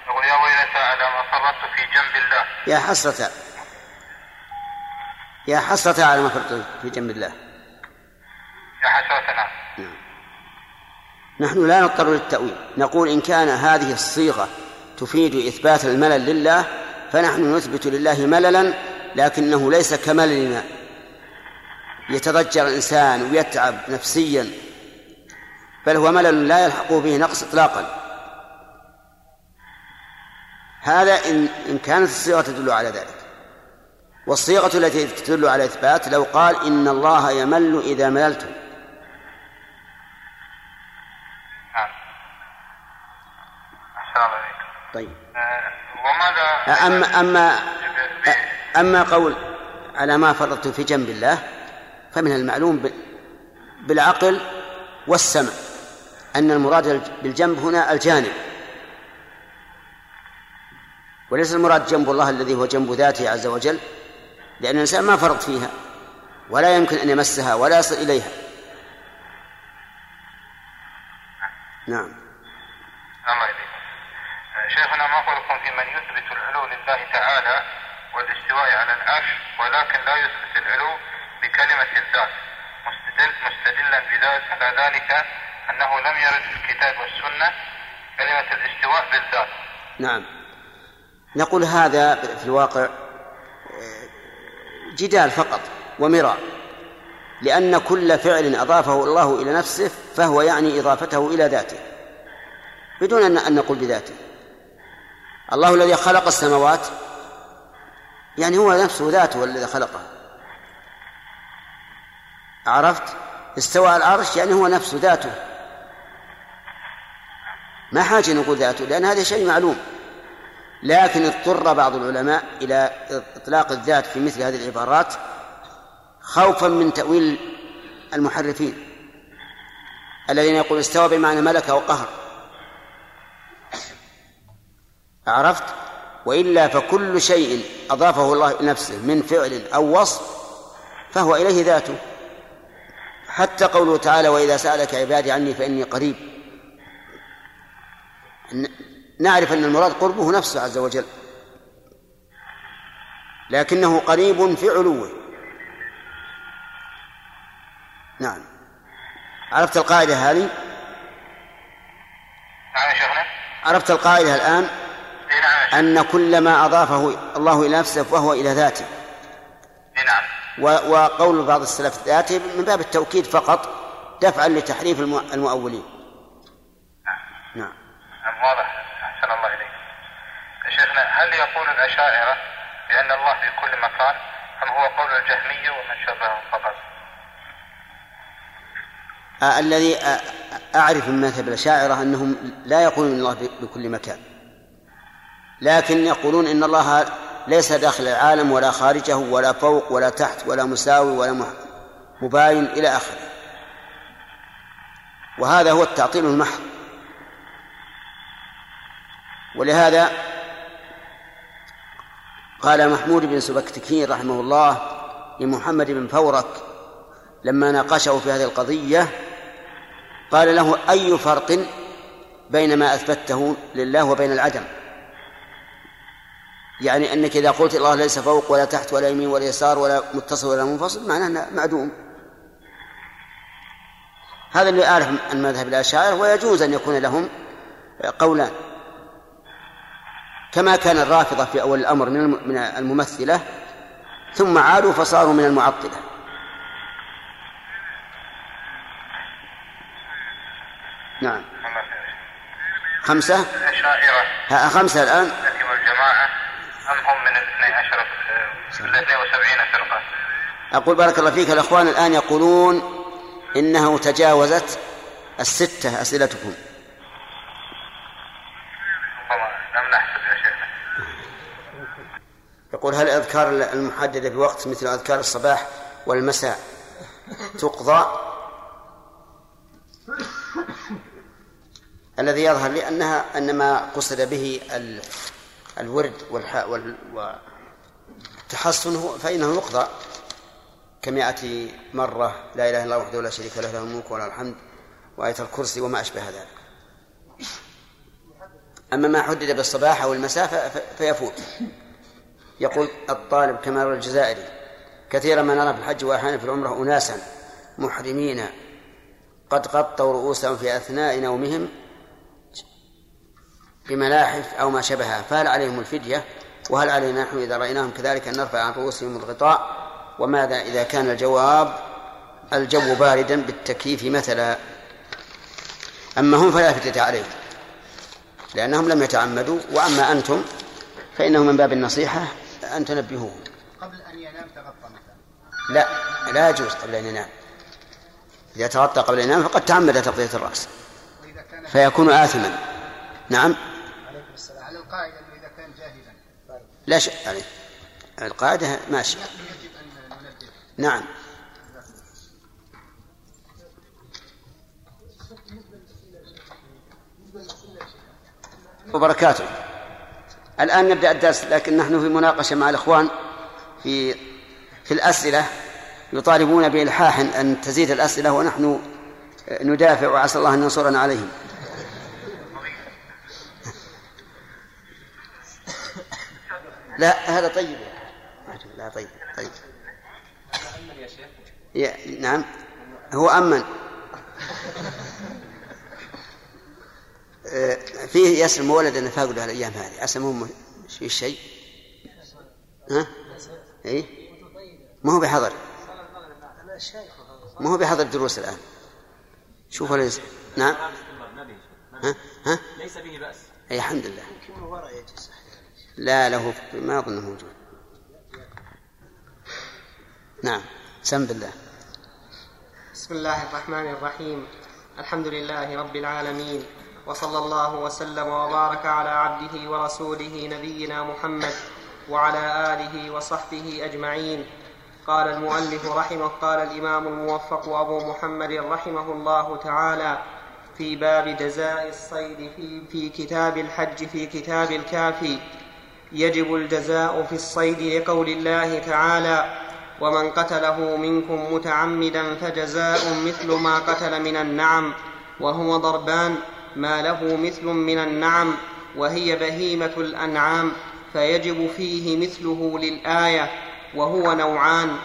يقول يا ويلتى على ما فرطت في جنب الله. يا حسرة. يا حسرة على ما فرطت في جنب الله. يا حسرتنا نحن لا نضطر للتأويل. نقول إن كان هذه الصيغة تفيد إثبات الملل لله فنحن نثبت لله مللا لكنه ليس كمللنا. يتضجر الإنسان ويتعب نفسيا بل هو ملل لا يلحق به نقص إطلاقا. هذا إن إن كانت الصيغة تدل على ذلك. والصيغة التي تدل على إثبات لو قال إن الله يمل إذا مللتم. إليك طيب. وماذا؟ أما أما أما قول على ما فرطت في جنب الله فمن المعلوم بال- بالعقل والسمع أن المراد بالجنب هنا الجانب. وليس المراد جنب الله الذي هو جنب ذاته عز وجل لأن الإنسان ما فرط فيها ولا يمكن أن يمسها ولا يصل إليها. نعم. آه، شيخنا ما قولكم في من يثبت العلو لله تعالى والاستواء على العرش ولكن لا يثبت العلو بكلمة الذات. مستدل مستدلا بذلك على ذلك أنه لم يرد في الكتاب والسنة كلمة الاستواء بالذات. نعم. نقول هذا في الواقع آه، جدال فقط ومراء لأن كل فعل أضافه الله إلى نفسه فهو يعني إضافته إلى ذاته بدون أن نقول بذاته. الله الذي خلق السماوات يعني هو نفسه ذاته الذي خلقها عرفت؟ استوى على العرش يعني هو نفسه ذاته. ما حاجة نقول ذاته لأن هذا شيء معلوم. لكن اضطر بعض العلماء إلى إطلاق الذات في مثل هذه العبارات خوفا من تأويل المحرفين الذين يقول استوى بمعنى ملك وقهر. عرفت؟ وإلا فكل شيء أضافه الله نفسه من فعل أو وصف فهو إليه ذاته. حتى قوله تعالى وإذا سألك عبادي عني فإني قريب. نعرف أن المراد قربه نفسه عز وجل. لكنه قريب في علوه. نعم. عرفت القاعدة هذه؟ نعم عرفت القاعدة الآن؟ أن كل ما أضافه الله إلى نفسه فهو إلى ذاته. نعم. وقول بعض السلف ذاته من باب التوكيد فقط دفعا لتحريف المؤولين. نعم. نعم. واضح. أحسن الله إليك. شيخنا هل يقول الأشاعرة بأن الله في كل مكان أم هو قول الجهمية ومن شبههم فقط؟ آه، الذي آه، أعرف من مذهب الأشاعرة أنهم لا يقولون الله بكل مكان. لكن يقولون إن الله ليس داخل العالم ولا خارجه ولا فوق ولا تحت ولا مساوي ولا مباين إلى آخره. وهذا هو التعطيل المحض. ولهذا قال محمود بن سبكتكين رحمه الله لمحمد بن فورك لما ناقشه في هذه القضية قال له أي فرق بين ما أثبته لله وبين العدم؟ يعني أنك إذا قلت الله ليس فوق ولا تحت ولا يمين ولا يسار ولا متصل ولا منفصل معناه أنه معدوم. هذا اللي أعرف عن مذهب الأشاعرة ويجوز أن يكون لهم قولان. كما كان الرافضة في أول الأمر من الم- من الممثلة ثم عادوا فصاروا من المعطلة. نعم. خمسة. خمسة الآن التي والجماعة أم هم من الاثني عشر الاثني وسبعين فرقة. أقول بارك الله فيك الأخوان الآن يقولون إنه تجاوزت الستة أسئلتكم. يقول هل الأذكار المحددة بوقت مثل أذكار الصباح والمساء تقضى؟ الذي يظهر لي أنها أن ما قصد به ال- الورد والح- وال- هو- فإنه يقضى كمئة مرة لا إله إلا الله وحده لا شريك له له الملك وله الحمد وآية الكرسي وما أشبه ذلك. أما ما حدد بالصباح أو المساء فيفوت. يقول الطالب كما الجزائري كثيرا ما نرى في الحج وأحيانا في العمرة أناسا محرمين قد غطوا رؤوسهم في أثناء نومهم بملاحف أو ما شبهها فهل عليهم الفدية؟ وهل علينا نحن إذا رأيناهم كذلك أن نرفع عن رؤوسهم الغطاء؟ وماذا إذا كان الجواب الجو باردا بالتكييف مثلا؟ أما هم فلا فدية عليهم لأنهم لم يتعمدوا وأما أنتم فإنه من باب النصيحة أن تنبهوهم. قبل أن ينام تغطى مثلا. لا لا يجوز قبل أن ينام. إذا تغطى قبل أن ينام فقد تعمد تغطية الرأس فيكون آثما. نعم عليكم السلام على القاعدة أنه إذا كان جاهلا لا شيء عليه القاعدة ماشي يجب أن ننبه نعم. وبركاته. الآن نبدأ الدرس لكن نحن في مناقشة مع الإخوان في في الأسئلة يطالبون بإلحاح أن تزيد الأسئلة ونحن ندافع وعسى الله أن ينصرنا عليهم. لا هذا طيب لا طيب طيب. يا نعم. هو أمن. آه، فيه يسلم ولد نفاقده الأيام هذه. أسلمهم في شيء ها؟ إيه؟ ما هو بحضر. ما هو بحضر دروس الآن. شوفوا ليس. نعم. ها؟ ها؟ ليس به بأس. أي الحمد لله. لا له ما أظنه موجود. نعم سم بالله بسم الله الرحمن الرحيم. الحمد لله رب العالمين وصلى الله وسلم وبارك على عبده ورسوله نبينا محمد وعلى آله وصحبه أجمعين. قال المؤلف رحمه قال الإمام الموفق أبو محمد رحمه الله تعالى في باب جزاء الصيد في, في كتاب الحج في كتاب الكافي. يجب الجزاء في الصيد لقول الله تعالى ومن قتله منكم متعمدا فجزاء مثل ما قتل من النعم وهو ضربان ما له مثل من النعم وهي بهيمة الأنعام فيجب فيه مثله للآية وهو نوعان.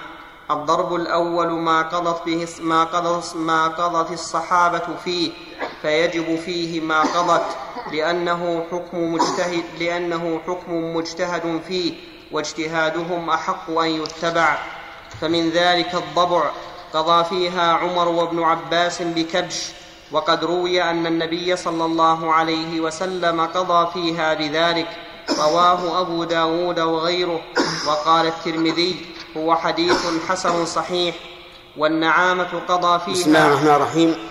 الضرب الأول ما قضت به ما قضت ما قضت الصحابة فيه فيجب فيه ما قضت لأنه حكم مجتهد لأنه حكم مجتهد فيه واجتهادهم أحق أن يتبع. فمن ذلك الضبع قضى فيها عمر وابن عباس بكبش. وقد روي أن النبي صلى الله عليه وسلم قضى فيها بذلك. رواه أبو داود وغيره. وقال الترمذي هو حديث حسن صحيح. والنعامة قضى بسم الله فيها الرحمن الرحيم.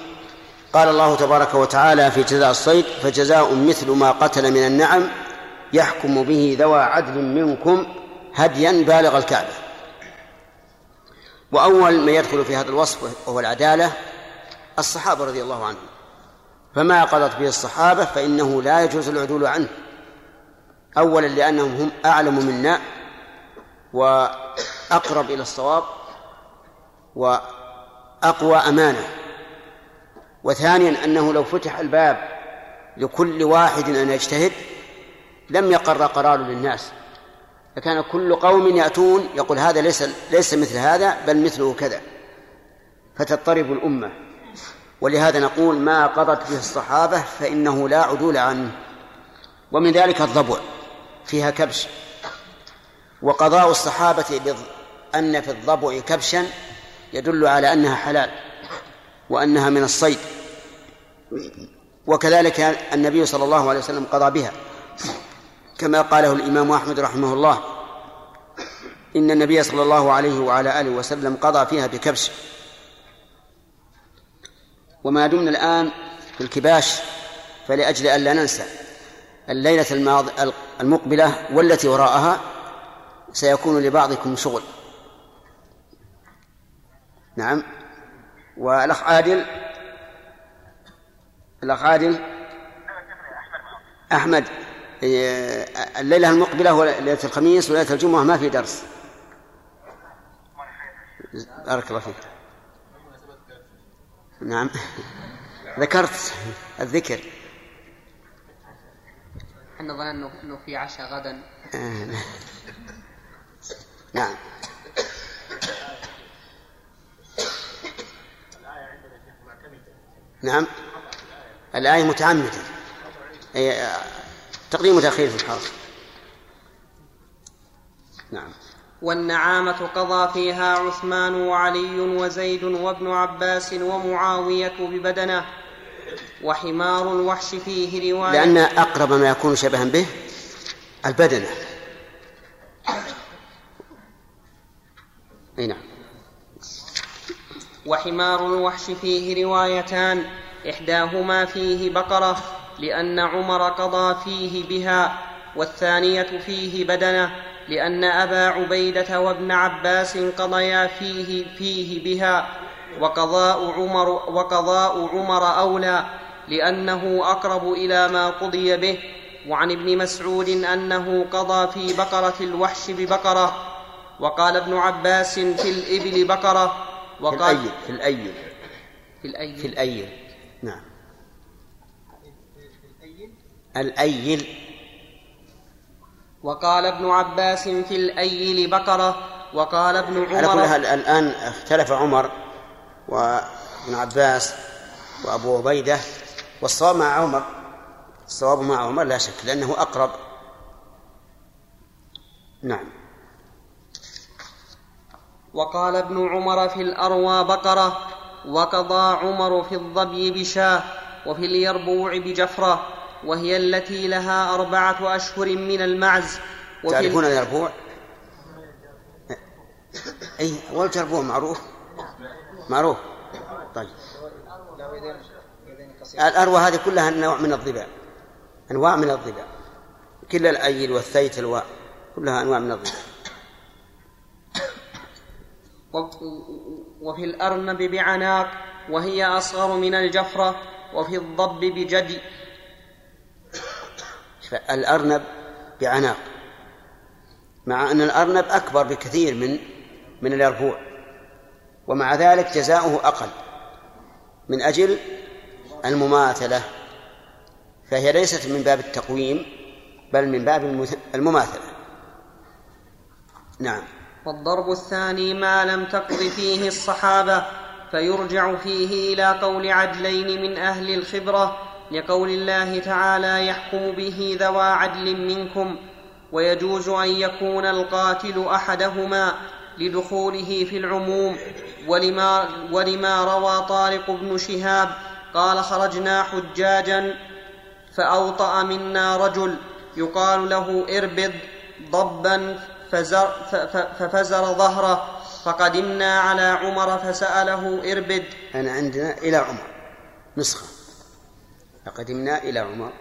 قال الله تبارك وتعالى في جزاء الصيد فجزاء مثل ما قتل من النعم يحكم به ذوى عدل منكم هديا بالغ الكعبة. وأول من يدخل في هذا الوصف وهو العدالة الصحابة رضي الله عنهم. فما قضت به الصحابة فإنه لا يجوز العدول عنه. اولا لأنهم هم أعلم منا وأقرب إلى الصواب وأقوى أمانة. وثانيا أنه لو فتح الباب لكل واحد أن يجتهد لم يقر قرار للناس. فكان كل قوم يأتون يقول هذا ليس ليس مثل هذا بل مثله كذا. فتضطرب الأمة. ولهذا نقول ما قضت به الصحابة فإنه لا عدول عنه. ومن ذلك الضبع. فيها كبش. وقضاء الصحابة بض- أن في الضبع كبشا يدل على أنها حلال. وأنها من الصيد. وكذلك النبي صلى الله عليه وسلم قضى بها. كما قاله الإمام أحمد رحمه الله إن النبي صلى الله عليه وعلى آله وسلم قضى فيها بكبش. وما دمنا الآن في الكباش فلأجل ألا ننسى الليلة. المقبلة والتي وراءها سيكون لبعضكم شغل. نعم. والأخ عادل؟ الأخ عادل؟ أحمد. إيه، الليلة المقبلة وليلة الخميس وليلة الجمعة ما في درس. بارك الله فيك. نعم. ذكرت الذكر. إحنا ظننا إنه في عشاء غدا. نعم. نعم. الآية متعمدة. أي تقديم وتأخير في الحرف. نعم. والنعامة قضى فيها عثمان وعلي وزيد وابن عباس ومعاوية ببدنه وحمار الوحش فيه رواية. لأن أقرب ما يكون شبها به البدنة. أي نعم. وحمار الوحش فيه روايتان إحداهما فيه بقرة لأن عمر قضى فيه بها والثانية فيه بدنة لأن أبا عبيدة وابن عباس قضيا فيه فيه بها وقضاء عمر وقضاء عمر أولى لأنه أقرب إلى ما قضي به وعن ابن مسعود أنه قضى في بقرة الوحش ببقرة وقال ابن عباس في الإبل بقرة وقال في الأيل في الأيل في الأيل نعم. الأيل. وقال ابن عباس في الأيل بقرة وقال ابن عمر. على كل حال الآن اختلف عمر وابن عباس وأبو عبيدة والصواب مع عمر. الصواب مع عمر لا شك لأنه أقرب. نعم. وقال ابن عمر في الأروى بقرة وقضى عمر في الظبي بشاه وفي اليربوع بجفرة وهي التي لها أربعة أشهر من المعز. وفي تعرفون اليربوع؟ أي والجربوع معروف. معروف. طيب. الأروى هذه كلها نوع من الظباء أنواع من الظباء كل الأيل والثيت الواء كلها أنواع من الظباء وفي الأرنب بعناق وهي أصغر من الجفرة وفي الضب بجدي. الأرنب بعناق. مع أن الأرنب أكبر بكثير من من اليربوع. ومع ذلك جزاؤه أقل. من أجل المماثلة. فهي ليست من باب التقويم بل من باب المماثلة. نعم. والضرب الثاني ما لم تقض فيه الصحابة فيرجع فيه إلى قول عدلين من أهل الخبرة لقول الله تعالى يحكم به ذوى عدل منكم ويجوز أن يكون القاتل أحدهما لدخوله في العموم ولما, ولما روى طارق بن شهاب قال خرجنا حجاجا فأوطأ منا رجل يقال له اربض ضبا فزر ففزر ظهره فقدمنا على عمر فسأله اربد. أنا عندنا إلى عمر نسخة. فقدمنا إلى عمر.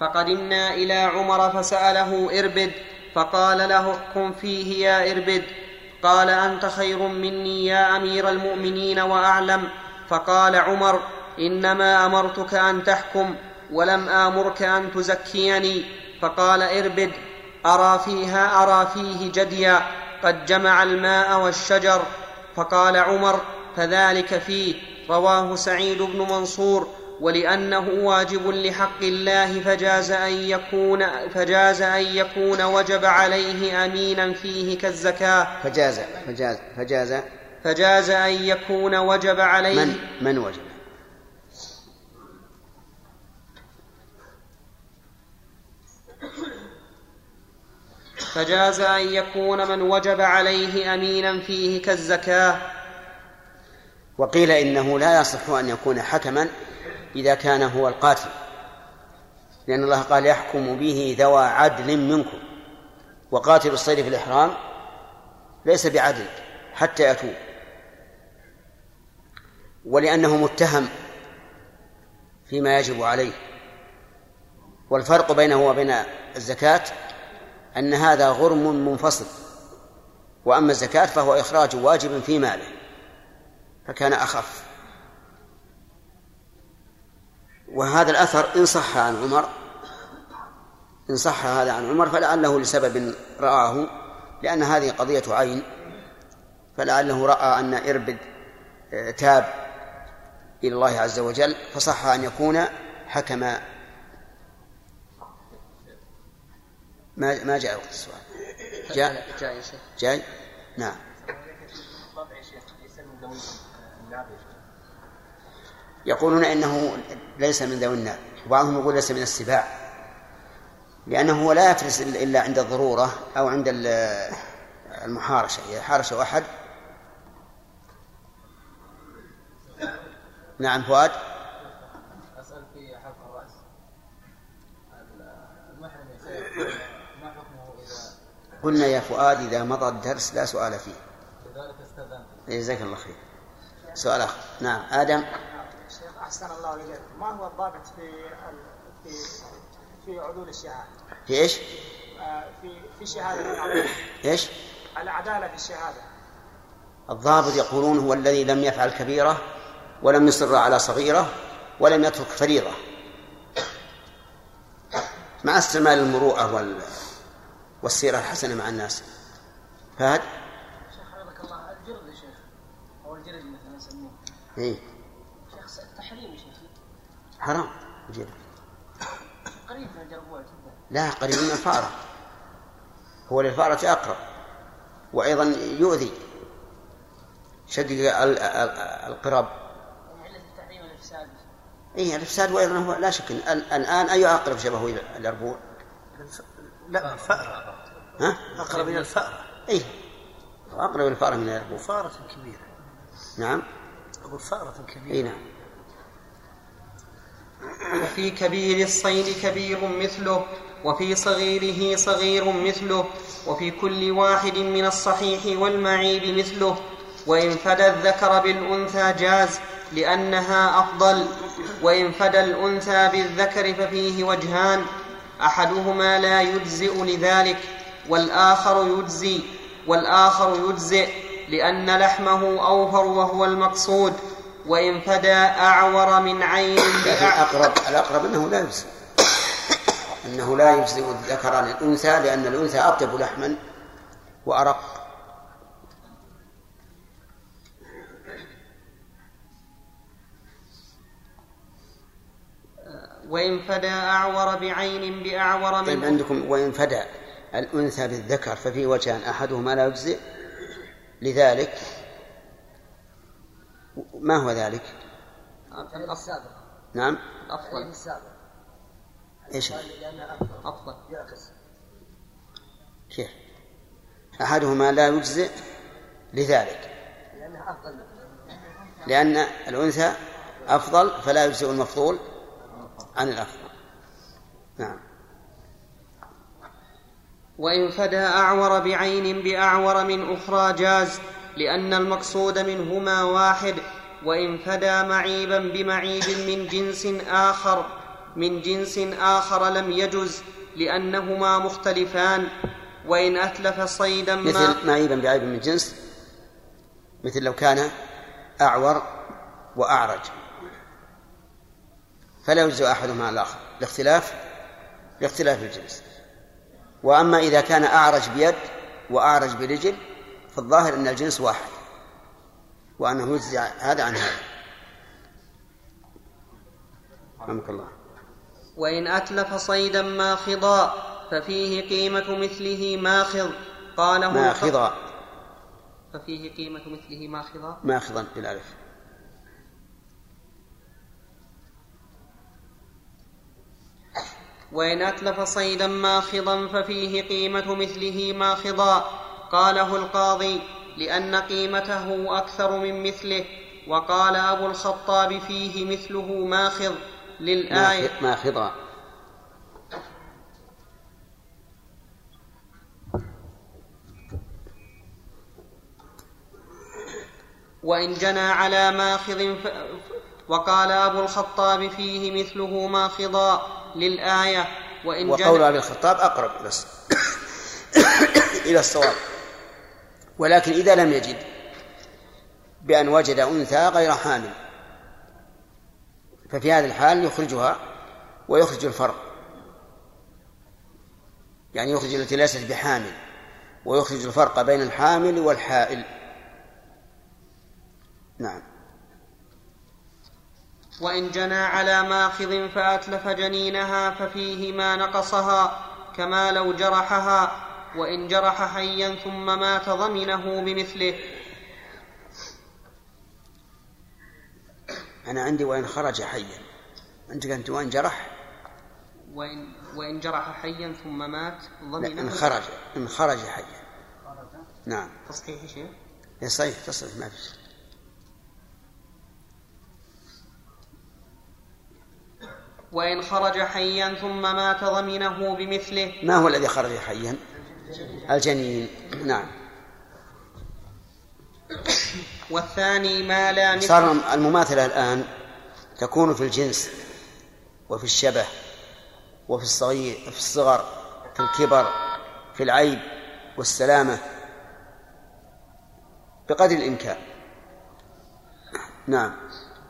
فقدمنا إلى عمر فسأله اربد فقال له احكم فيه يا اربد. قال أنت خير مني يا أمير المؤمنين وأعلم. فقال عمر إنما أمرتك أن تحكم. ولم آمرك أن تزكيني؟ فقال اربد أرى فيها أرى فيه جديا قد جمع الماء والشجر. فقال عمر فذلك فيه. رواه سعيد بن منصور ولأنه واجب لحق الله فجاز أن يكون فجاز أن يكون وجب عليه أمينا فيه كالزكاة. فجاز فجاز فجاز. فجاز أن يكون وجب عليه. من؟ من وجب؟ فجاز أن يكون من وجب عليه أمينا فيه كالزكاة. وقيل إنه لا يصح أن يكون حكما إذا كان هو القاتل لأن الله قال يحكم به ذوى عدل منكم. وقاتل الصيد في الإحرام ليس بعدل حتى يتوب. ولأنه متهم فيما يجب عليه. والفرق بينه وبين الزكاة أن هذا غرم منفصل وأما الزكاة فهو إخراج واجب في ماله فكان أخف. وهذا الأثر إن صح عن عمر إن صح هذا عن عمر فلعله لسبب رآه لأن هذه قضية عين فلعله رأى أن إربد آه، تاب إلى الله عز وجل فصح أن يكون حكما ما ما جاء وقت السؤال. جاء؟ جاء جاي؟ نعم. يقولون إنه ليس من ذوي النار. وبعضهم يقول ليس من السباع. لأنه هو لا يفرس الا عند الضرورة أو عند المحارشة. إذا حارشه احد نعم فؤاد اسال في حلق الراس المحرم ما حكمه اذا قلنا يا فؤاد إذا مضى الدرس لا سؤال فيه. لذلك استاذنت جزاك الله خير. سؤال آخر. نعم. آدم. شيخ أحسن الله إليك. ما هو الضابط في ال- في في عدول الشهادة؟ في إيش؟ آه، في في شهادة العدالة. إيش؟ العدالة في الشهادة. الضابط يقولون هو الذي لم يفعل كبيرة ولم يصر على صغيرة ولم يترك فريضة. مع استعمال المروءة وال... والسيرة الحسنة مع الناس. فهد؟ شيخ حفظك الله. الجرد يا شيخ أو الجرد مثلا نسميه. إيه شيخ تحريم يا شيخ. حرام جيد. قريب من الجربوع جدا. لا قريب من الفأرة. هو للفأرة أقرب وأيضا يؤذي. شقق ال- ال- القرب التحريم الافساد إيه الإفساد وأيضا هو لا شك إن ال- الآن أي أقرب شبهه إلى الأربوع لا الفأرة ها؟ أقرب إلى الفأرة. إيه. أقرب إلى الفأرة من الأربوع فأرة كبيرة. نعم. أقول فأرة كبيرة. إيه نعم. وفي كبير الصيد كبير مثله وفي صغيره صغير مثله وفي كل واحد من الصحيح والمعيب مثله. وإن فدى الذكر بالأنثى جاز لأنها أفضل. وإن فدى الأنثى بالذكر ففيه وجهان. أحدهما لا يجزئ لذلك والآخر يجزي والآخر يجزئ لأن لحمه أوفر وهو المقصود وإن فدى أعور من عين. الأقرب الأقرب أنه لا يجزي أنه لا يجزئ الذكر عن الأنثى لأن الأنثى أطيب لحما وأرق وإن فدى أعور بعين بأعور طيب من عندكم وإن فدى الأنثى بالذكر ففي وجهان أحدهما لا يجزئ. لذلك ما هو ذلك؟ السابق نعم. أفضل السابق إيش؟ لأنها أفضل يعكس. كيف؟ أحدهما لا يجزئ لذلك. لأنها أفضل. لأن الأنثى أفضل فلا يجزئ المفضول. عن الأفضل. نعم. وإن فدى أعور بعين بأعور من أخرى جاز لأن المقصود منهما واحد. وإن فدى معيبا بمعيب من جنس آخر من جنس آخر لم يجز لأنهما مختلفان. وإن أتلف صيدا ما مثل معيبا بعيب من جنس مثل لو كان أعور وأعرج. فلا يجزئ أحدهما على الآخر. لاختلاف لاختلاف الجنس وأما إذا كان أعرج بيد وأعرج برجل فالظاهر أن الجنس واحد وأنه يجزي هذا عن هذا. رحمك الله. وإن أتلف صيدا ماخضا ففيه قيمة مثله ماخض. قاله ماخضا. ففيه قيمة مثله ماخضا. ماخضا بالألف. وإن أتلف صيدا ماخضا ففيه قيمة مثله ماخضا. قاله القاضي لأن قيمته أكثر من مثله وقال أبو الخطاب فيه مثله ماخذ للآية. ماخضا. وإن جنى على ماخذ ف... وقال أبو الخطاب فيه مثله ماخضا. للآية وإن وقول أبي الخطاب أقرب إلى إلى الصواب. ولكن إذا لم يجد بأن وجد أنثى غير حامل ففي هذه الحال يخرجها ويخرج الفرق. يعني يخرج التي ليست بحامل ويخرج الفرق بين الحامل والحائل. نعم. وإن جنى على ماخذ فأتلف جنينها ففيه ما نقصها كما لو جرحها وإن جرح حيا ثم مات ضمنه بمثله. أنا عندي وإن خرج حيا. عندك أنت وإن جرح؟ وإن, وإن جرح حيا ثم مات ضمنه. إن خرج إن خرج حيا. نعم. تصحيح شيء يصيح تصرف ما في شيء. وإن خرج حيا ثم مات ضمنه بمثله. ما هو الذي خرج حيا؟ الجنين. نعم. والثاني ما لا مثل. صار المماثلة الآن تكون في الجنس وفي الشبه وفي الصغير في الصغر في الكبر في العيب والسلامة بقدر الإمكان. نعم.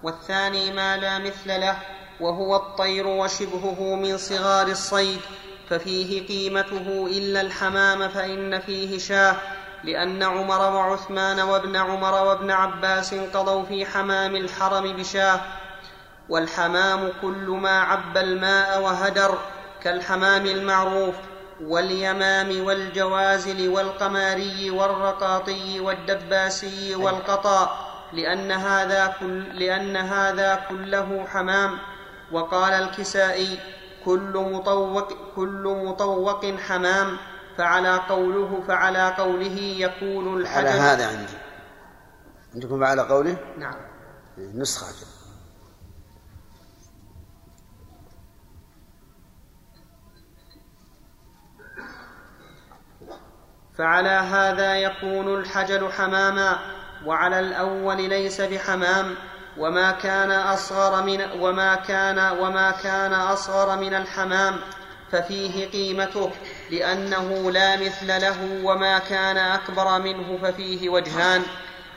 والثاني ما لا مثل له. وهو الطير وشبهه من صغار الصيد ففيه قيمته إلا الحمام فإن فيه شاه لأن عمر وعثمان وابن عمر وابن عباس قضوا في حمام الحرم بشاه. والحمام كل ما عب الماء وهدر كالحمام المعروف واليمام والجوازل والقماري والرقاطي والدباسي والقطا لأن هذا, كل لأن هذا كله حمام. وقال الكسائي كل مطوق, كل مطوق حمام فعلى قوله فعلى قوله يكون على الحجر. هذا عندي. عندكم على قوله؟ نعم. نسخة أجل. فعلى هذا يكون الحجل حماما وعلى الأول ليس بحمام وما كان أصغر من وما كان وما كان أصغر من الحمام ففيه قيمته لأنه لا مثل له وما كان أكبر منه ففيه وجهان.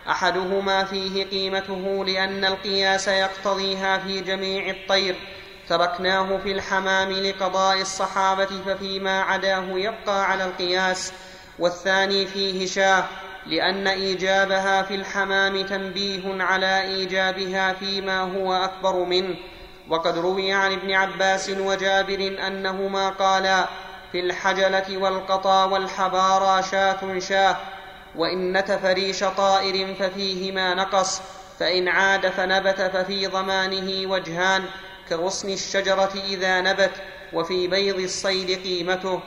أحدهما فيه قيمته لأن القياس يقتضيها في جميع الطير. تركناه في الحمام لقضاء الصحابة ففيما عداه يبقى على القياس. والثاني فيه شاه لأن إيجابها في الحمام تنبيه على إيجابها فيما هو أكبر منه. وقد روي عن ابن عباس وجابر أنهما قالا في الحجلة والقطا والحبارى شاة شاة وإن نتف ريش طائر ففيه ما نقص فإن عاد فنبت ففي ضمانه وجهان كغصن الشجرة إذا نبت وفي بيض الصيد قيمته.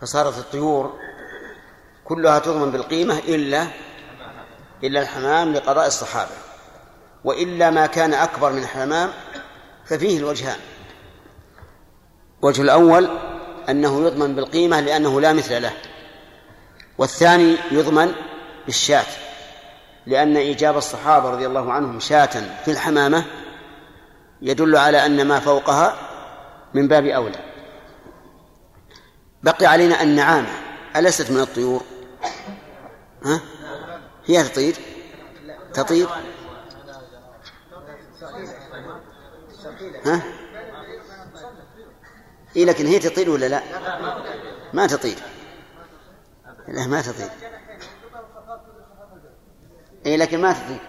فصارت الطيور كلها تضمن بالقيمة إلا إلا الحمام لقضاء الصحابة وإلا ما كان أكبر من الحمام ففيه الوجهان. الوجه الأول أنه يضمن بالقيمة لأنه لا مثل له والثاني يضمن بالشاة لأن إيجاب الصحابة رضي الله عنهم شاة في الحمامة يدل على أن ما فوقها من باب أولى. بقي علينا النعامة أليست من الطيور؟ ها؟ هي تطير؟ تطير؟ ها؟ إيه لكن هي تطير ولا لا؟ ما تطير. لا ما تطير. إيه لكن ما تطير.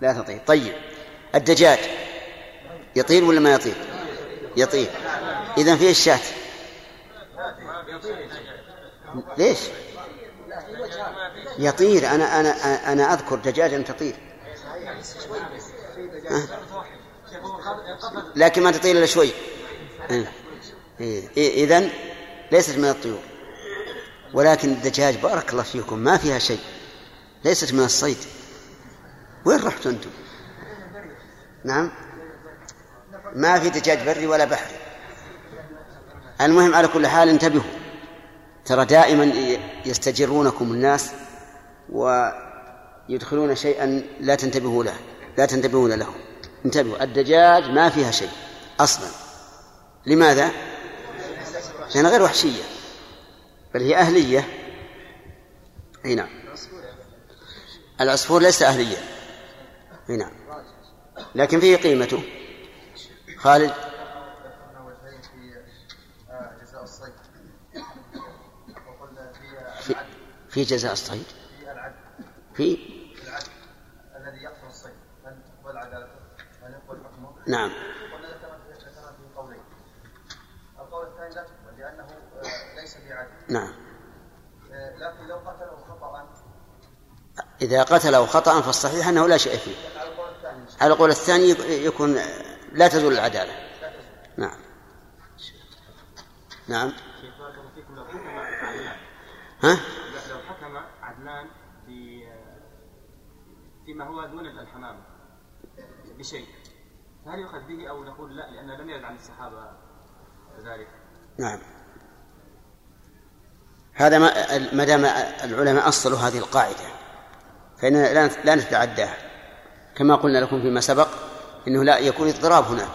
لا تطير. طيب. الدجاج يطير ولا ما يطير؟ يطير. إذا فيه الشاة ليش؟ يطير. أنا أنا أنا أذكر دجاجا تطير؟ لكن ما تطير إلا شوي. إذا ليست من الطيور. ولكن الدجاج بارك الله فيكم ما فيها شيء. ليست من الصيد. وين رحتوا أنتم؟ نعم. ما في دجاج بري ولا بحري. المهم على كل حال انتبهوا. ترى دائما يستجرونكم الناس ويدخلون شيئا لا تنتبهوا له لا تنتبهون له. انتبهوا الدجاج ما فيها شيء أصلا. لماذا؟ لأنها غير وحشية بل هي أهلية. أي نعم. العصفور ليس أهلية. أي نعم. لكن فيه قيمته. خالد في, في جزاء الصيد في الذي يقتل الصيد يقبل عدالته؟ هل يقبل حكمه؟ نعم قلنا في قولين. القول الثاني لا تقبل لأنه آه، ليس بعدل. نعم لكن لو قتله خطأ إذا قتله خطأ فالصحيح أنه لا شيء فيه على القول الثاني يكون لا تزول العدالة نعم نعم فيكم لو حكم عدنان ها لو حكم عدنان ب فيما هو دون الحمام بشيء فهل يؤخذ به أو نقول لا لأن لم يرد عن الصحابة ذلك؟ نعم. هذا ما ما دام العلماء أصلوا هذه القاعدة فاننا لا لا نتعداها. كما قلنا لكم فيما سبق إنه لا يكون اضطراب هناك.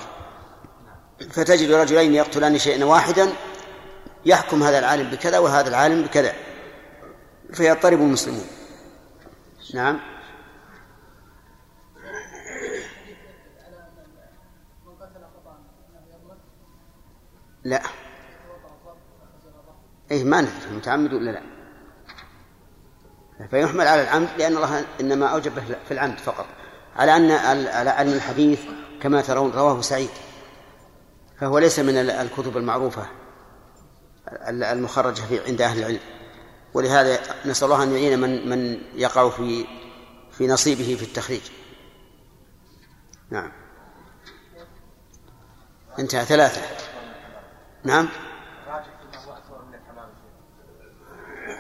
فتجد رجلين يقتلان شيئا واحدا يحكم هذا العالم بكذا وهذا العالم بكذا فيضطرب المسلمون. نعم. لا. إيه ما ندري متعمد ولا لا؟ فيحمل على العمد لأن الله إنما أوجب في العمد فقط. على أن على أن الحديث كما ترون رواه سعيد. فهو ليس من الكتب المعروفة المخرجة في عند أهل العلم. ولهذا نسأل الله أن يعين من من يقع في في نصيبه في التخريج. نعم. انتهى. ثلاثة. نعم.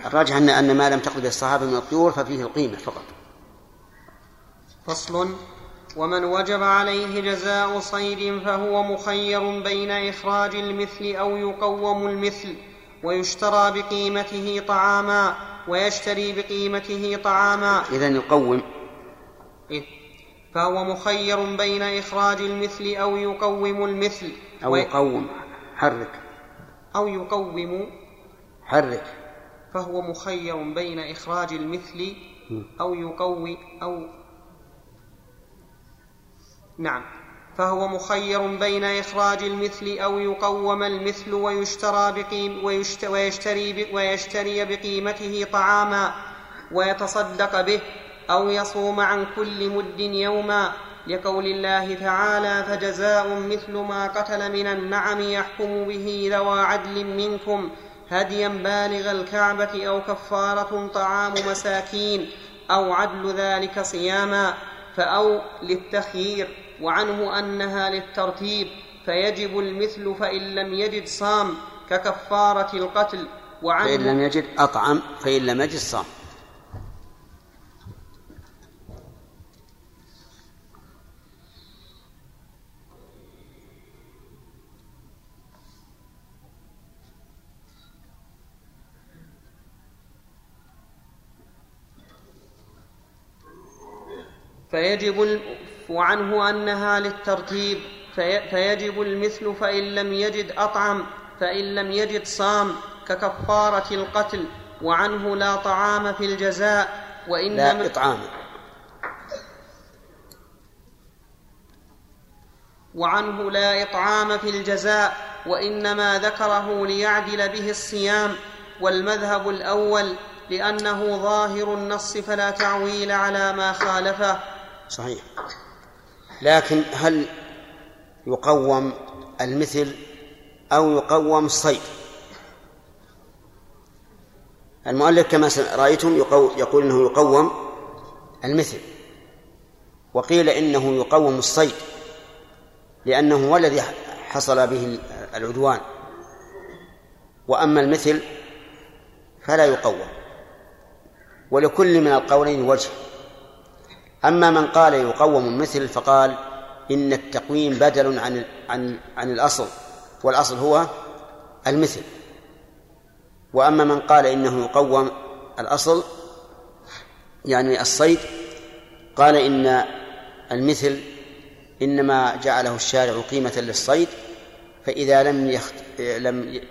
الراجح أن أن ما لم تقل به الصحابة من الطيور ففيه القيمة فقط. فصل. ومن وجب عليه جزاء صيد فهو مخير بين إخراج المثل أو يقوم المثل ويشترى بقيمته طعاما ويشتري بقيمته طعاما. إذا يقوم. إيه. فهو مخير بين إخراج المثل أو يقوم المثل. أو يقوم. حرك. أو يقوم حرك. فهو مخير بين إخراج المثل أو يقوي أو نعم. فهو مخير بين إخراج المثل أو يقوم المثل ويشترى بقيم ويشت ويشتري ويشتري بقيمته طعاما ويتصدق به أو يصوم عن كل مد يوما لقول الله تعالى فجزاء مثل ما قتل من النعم يحكم به ذوى عدل منكم هديا بالغ الكعبة أو كفارة طعام مساكين أو عدل ذلك صياما فأو للتخيير وعنه أنها للترتيب فيجب المثل فإن لم يجد صام ككفارة القتل وعنه فإن لم يجد أطعم فإن لم يجد صام. فيجب وعنه أنها للترتيب في فيجب المثل فإن لم يجد أطعم فإن لم يجد صام ككفارة القتل وعنه لا طعام في الجزاء وإنما لا إطعام. وعنه لا إطعام في الجزاء وإنما ذكره ليعدل به الصيام والمذهب الأول لأنه ظاهر النص فلا تعويل على ما خالفه. صحيح. لكن هل يقوم المثل أو يقوم الصيد؟ المؤلف كما رأيتم يقول إنه يقوم المثل. وقيل إنه يقوم الصيد لأنه هو الذي حصل به العدوان. وأما المثل فلا يقوم. ولكل من القولين وجه. أما من قال يقوم المثل فقال إن التقويم بدل عن عن عن الأصل والأصل هو المثل. وأما من قال إنه يقوم الأصل يعني الصيد قال إن المثل إنما جعله الشارع قيمة للصيد فإذا لم يخت... لم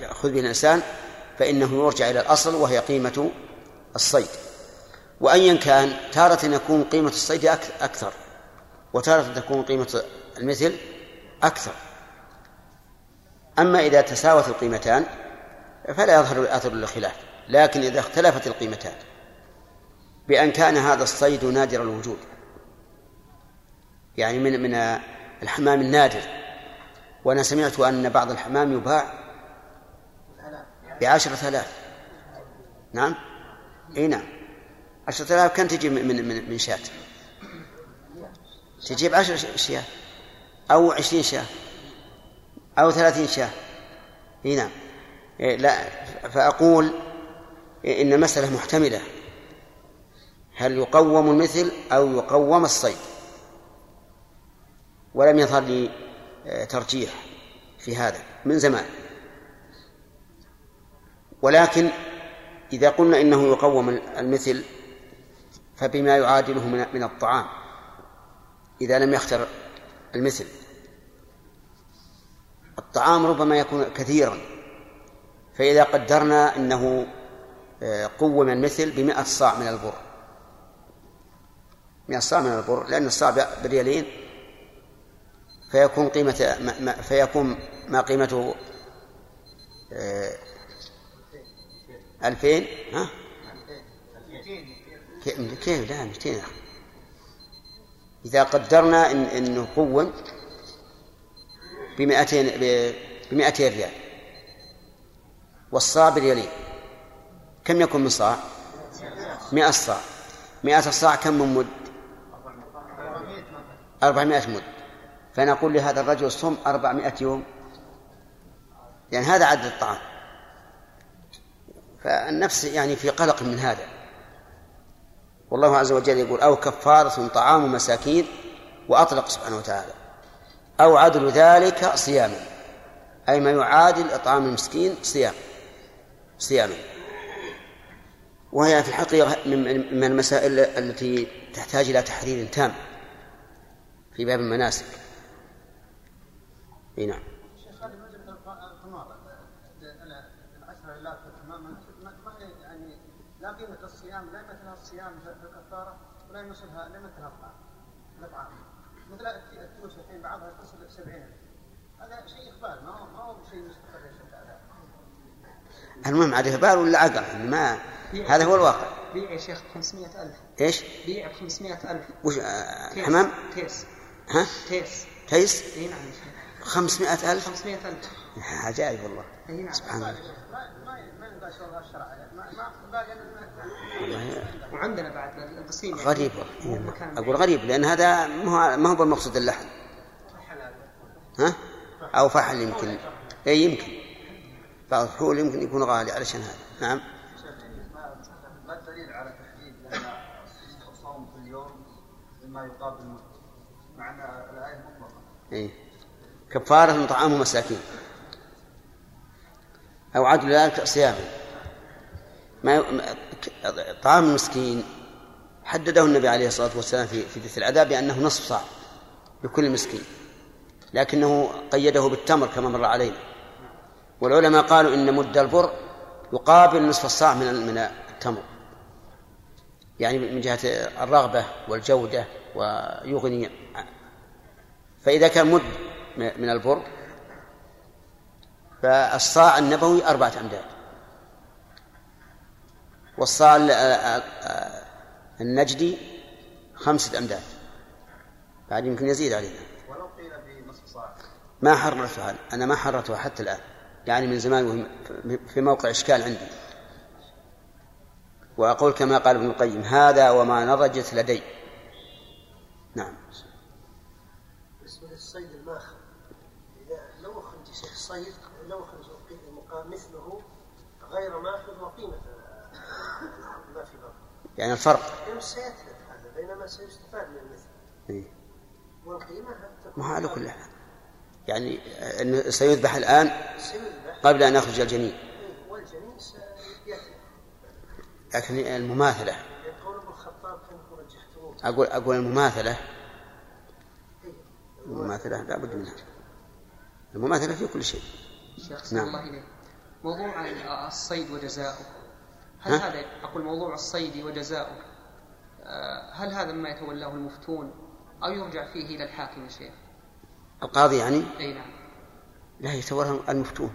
يأخذ به الإنسان فإنه يرجع إلى الأصل وهي قيمة الصيد. وأيا كان تارة يكون قيمة الصيد أكثر وتارة تكون قيمة المثل أكثر. أما إذا تساوت القيمتان فلا يظهر أثر الخلاف لكن إذا اختلفت القيمتان بأن كان هذا الصيد نادر الوجود يعني من من الحمام النادر. وأنا سمعت أن بعض الحمام يباع بعشرة آلاف. نعم؟ إي نعم. عشرة آلاف كم تجيب من من من شاة. تجيب عشر شياه أو عشرين شاة. أو ثلاثين شاة. إي نعم. لا فأقول إن المسألة محتملة. هل يقوم المثل أو يقوم الصيد؟ ولم يظهر لي آه، ترجيح في هذا من زمان. ولكن إذا قلنا إنه يقوم المثل فبما يعادله من الطعام إذا لم يختر المثل. الطعام ربما يكون كثيرا فإذا قدرنا أنه آه، قوم المثل بمئة صاع من البر. مئة صاع من البر لأن الصاع بريالين فيكون قيمة ما فيكون ما قيمته آه، ألفين ها؟ كيف لا 200 يا إذا قدرنا إن إنه قوم بمئتين بمئتين ريال. والصاع بريالين كم يكون من صاع؟ مئة صاع. مئة صاع كم من مد؟ أربعمائة مد. فنقول لهذا الرجل صم أربعمائة يوم. يعني هذا عدد الطعام. فالنفس يعني في قلق من هذا. والله عز وجل يقول أو كفارة طعام مساكين وأطلق سبحانه وتعالى. أو عدل ذلك صياما. أي ما يعادل إطعام المسكين صيام. صياما. وهي في الحقيقة من المسائل التي تحتاج إلى تحرير تام في باب المناسك. إي نعم شيخ هذه مسألة القمار العشرة لا ما يعني لا قيمة الصيام لا يمثلها الصيام في الكفارة لا يمثلها الطعام الأطعام مثل التوس الحين بعضها تصل 70 هذا شيء إخبار ما هو ما هو شيء مستقر يا شيخ المهم عليه بال ولا عقل؟ ما هذا هو الواقع. بيع يا شيخ 500000 إيش؟ بيع ب 500000 وش آه حمام؟ تيس ها؟ تيس تيس؟ إي نعم 500000 500000 عجائب والله. إي نعم. سبحان الله. ما ينقاش والله الشرع. ما ما وعندنا بعد البصيم يعني غريب. أقول غريب لأن هذا ما هو ما هو بالمقصود اللحم ها؟ أو فحل يمكن. اي يمكن. بعض الفحول يمكن يكون غالي علشان هذا. نعم. ما الدليل على تحديد لأن الصوم في اليوم مما يقابل الموت؟ مع أن الآية مطلقه اي كفارة طعام مساكين أو عدل ذلك صياما. ما طعام المسكين حدده النبي عليه الصلاة والسلام في في حديث العذاب بأنه نصف صاع لكل مسكين لكنه قيده بالتمر كما مر علينا. والعلماء قالوا إن مد البر يقابل نصف الصاع من من التمر يعني من جهة الرغبة والجودة ويغني فإذا كان مد من البر فالصاع النبوي أربعة أمداد. والصاع النجدي خمسة أمداد. بعد يمكن يزيد علينا. ولو قيل بنصف صاع. ما حررتها أنا ما حررتها حتى الآن. يعني من زمان في موقع إشكال عندي. وأقول كما قال ابن القيم هذا وما نضجت لدي. نعم. بالنسبة للصيد الماخذ إذا لو أخرج الصيد لو أخرج مقام مثله غير ماخذ وقيمة ما في بطن يعني الفرق. سيتلف هذا بينما سيستفاد من المثل. إيه. والقيمة ما على كل حال. يعني إنه سيذبح الآن سيذبح. قبل أن يخرج الجنين. إيه، والجنين لكن المماثلة. أقول أقول المماثلة. المماثلة لا بد منها. المماثلة في كل شيء. نعم. موضوع الصيد وجزاؤه هل ها؟ هذا أقول موضوع الصيد وجزاؤه آه، هل هذا مما يتولاه المفتون أو يرجع فيه إلى الحاكم يا شيخ؟ القاضي يعني؟ أي نعم. لا يتولى المفتون.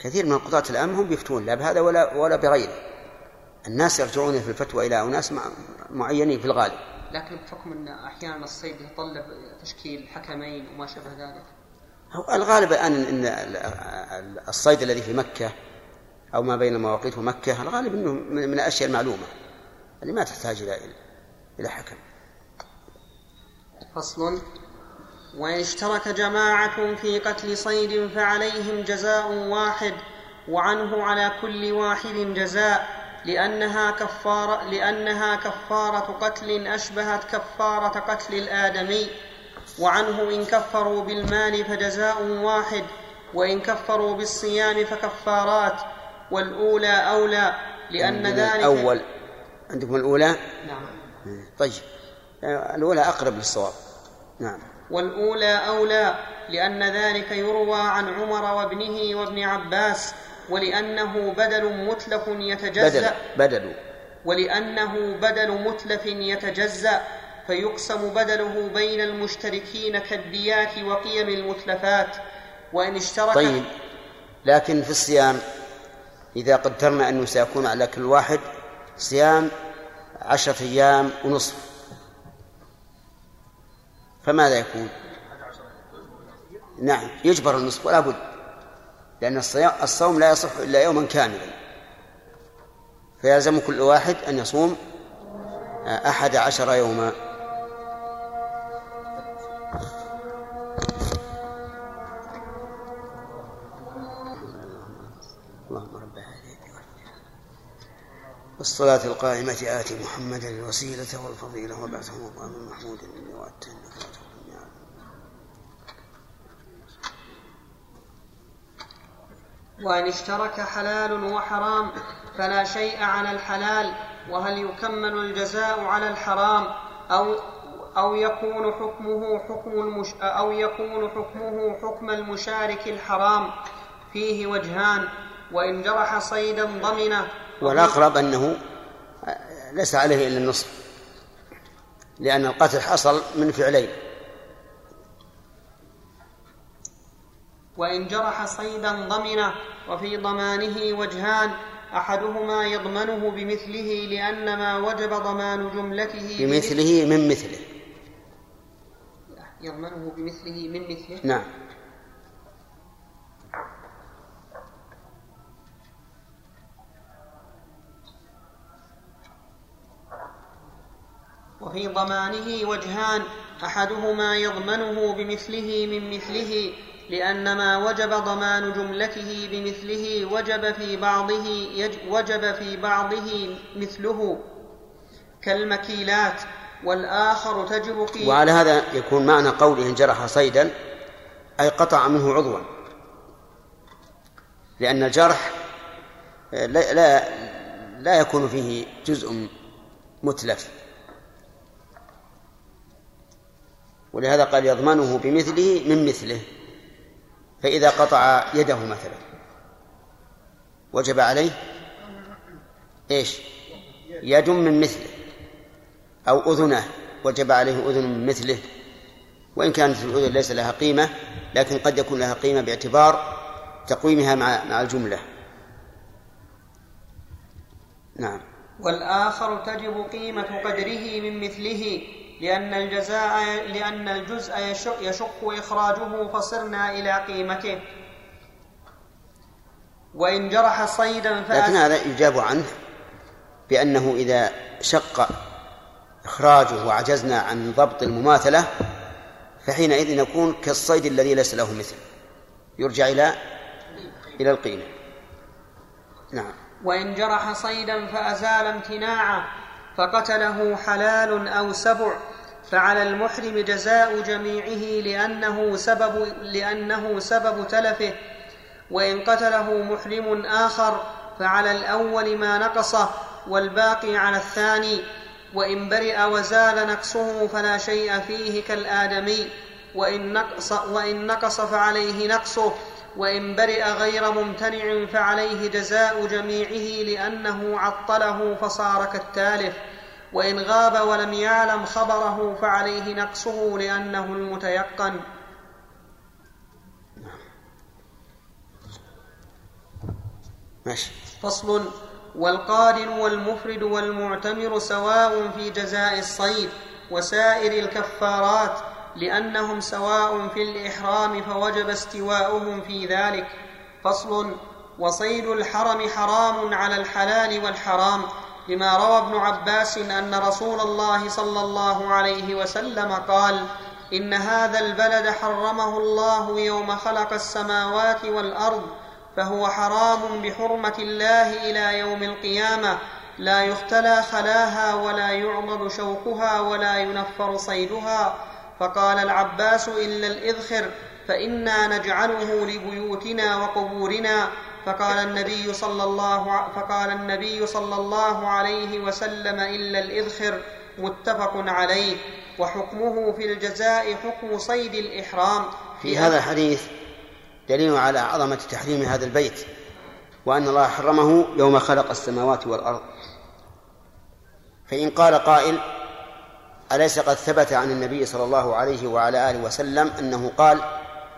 كثير من القضاة الآن هم يفتون لا بهذا ولا ولا بغيره. الناس يرجعون في الفتوى إلى أناس مع- معينين في الغالب. لكن بحكم أن أحيانا الصيد يتطلب تشكيل حكمين وما شابه ذلك. هو الغالب الآن أن ال- ال- الصيد الذي في مكة أو ما بين مواقيت ومكة الغالب أنه من الأشياء المعلومة اللي ما تحتاج إلى إلى حكم. فصل. وإن اشترك جماعة في قتل صيد فعليهم جزاء واحد وعنه على كل واحد جزاء لأنها كفارة لأنها كفارة قتل أشبهت كفارة قتل الآدمي. وعنه إن كفروا بالمال فجزاء واحد وإن كفروا بالصيام فكفارات. والأولى أولى لأن ذلك الأول. عندكم الأولى؟ نعم. طيب. الأولى أقرب للصواب. نعم. والأولى أولى لأن ذلك يروى عن عمر وابنه وابن عباس ولأنه بدل متلف بدل يتجزأ. بدل ولأنه بدل متلف يتجزأ فيقسم بدله بين المشتركين كالديات وقيم المتلفات. وإن اشترك طيب. لكن في الصيام إذا قدرنا أنه سيكون على كل واحد صيام عشرة أيام ونصف. فماذا يكون؟ نعم يجبر النصف ولا بد لأن الصوم لا يصح إلا يوما كاملا. فيلزم كل واحد أن يصوم أحد عشر يوما اللهم رب هذه والصلاة القائمة آت محمدا الوسيلة والفضيلة وبعثه مقام محمود الذي. وإن اشترك حلال وحرام فلا شيء على الحلال وهل يكمل الجزاء على الحرام أو أو يكون حكمه حكم المش أو يكون حكمه حكم المشارك الحرام فيه وجهان وإن جرح صيدا ضمنه والأقرب أنه ليس عليه إلا النصف لأن القتل حصل من فعلين. وإن جرح صيدا ضمنه وفي ضمانه وجهان أحدهما يضمنه بمثله لأن ما وجب ضمان جملته بمثله. من مثله. يضمنه بمثله من مثله؟ نعم. وفي ضمانه وجهان أحدهما يضمنه بمثله من مثله لأن ما وجب ضمان جملته بمثله وجب في بعضه يج وجب في بعضه مثله. كالمكيلات والآخر تجب في وعلى هذا يكون معنى قوله إن جرح صيدا أي قطع منه عضوا. لأن الجرح لا لا, لا يكون فيه جزء متلف. ولهذا قال يضمنه بمثله من مثله. فإذا قطع يده مثلا. وجب عليه إيش؟ يد من مثله. أو أذنه. وجب عليه أذن من مثله. وإن كانت الأذن ليس لها قيمة لكن قد يكون لها قيمة باعتبار تقويمها مع مع الجملة. نعم. والآخر تجب قيمة قدره من مثله. لأن الجزاء لأن الجزء يشق, يشق إخراجه فصرنا إلى قيمته. وإن جرح صيدا لكن هذا يجاب عنه بأنه إذا شق إخراجه وعجزنا عن ضبط المماثلة فحينئذ نكون كالصيد الذي ليس له مثل. يرجع إلى إلى القيمة. نعم. وإن جرح صيدا فأزال امتناعه فقتله حلال أو سبع. فعلى المحرم جزاء جميعه لأنه سبب لأنه سبب تلفه وإن قتله محرم آخر فعلى الأول ما نقصه والباقي على الثاني وإن برئ وزال نقصه فلا شيء فيه كالآدمي وإن نقص, وإن نقص فعليه نقصه وإن برئ غير ممتنع فعليه جزاء جميعه لأنه عطله فصار كالتالف. وإن غاب ولم يعلم خبره فعليه نقصه لأنه المتيقن. ماشي. فصل. والقارن والمفرد والمعتمر سواء في جزاء الصيد وسائر الكفارات لأنهم سواء في الإحرام فوجب استواؤهم في ذلك. فصل. وصيد الحرم حرام على الحلال والحرام لما روى ابن عباس أن رسول الله صلى الله عليه وسلم قال إن هذا البلد حرمه الله يوم خلق السماوات والأرض فهو حرام بحرمة الله إلى يوم القيامة. لا يختلى خلاها ولا يعضد شوكها ولا ينفر صيدها. فقال العباس إلا الإذخر فإنا نجعله لبيوتنا وقبورنا. فقال النبي صلى الله فقال النبي صلى الله عليه وسلم إلا الإذخر متفق عليه وحكمه في الجزاء حكم صيد الإحرام. في هذا الحديث دليل على عظمة تحريم هذا البيت وأن الله حرمه يوم خلق السماوات والأرض. فإن قال قائل أليس قد ثبت عن النبي صلى الله عليه وعلى آله وسلم أنه قال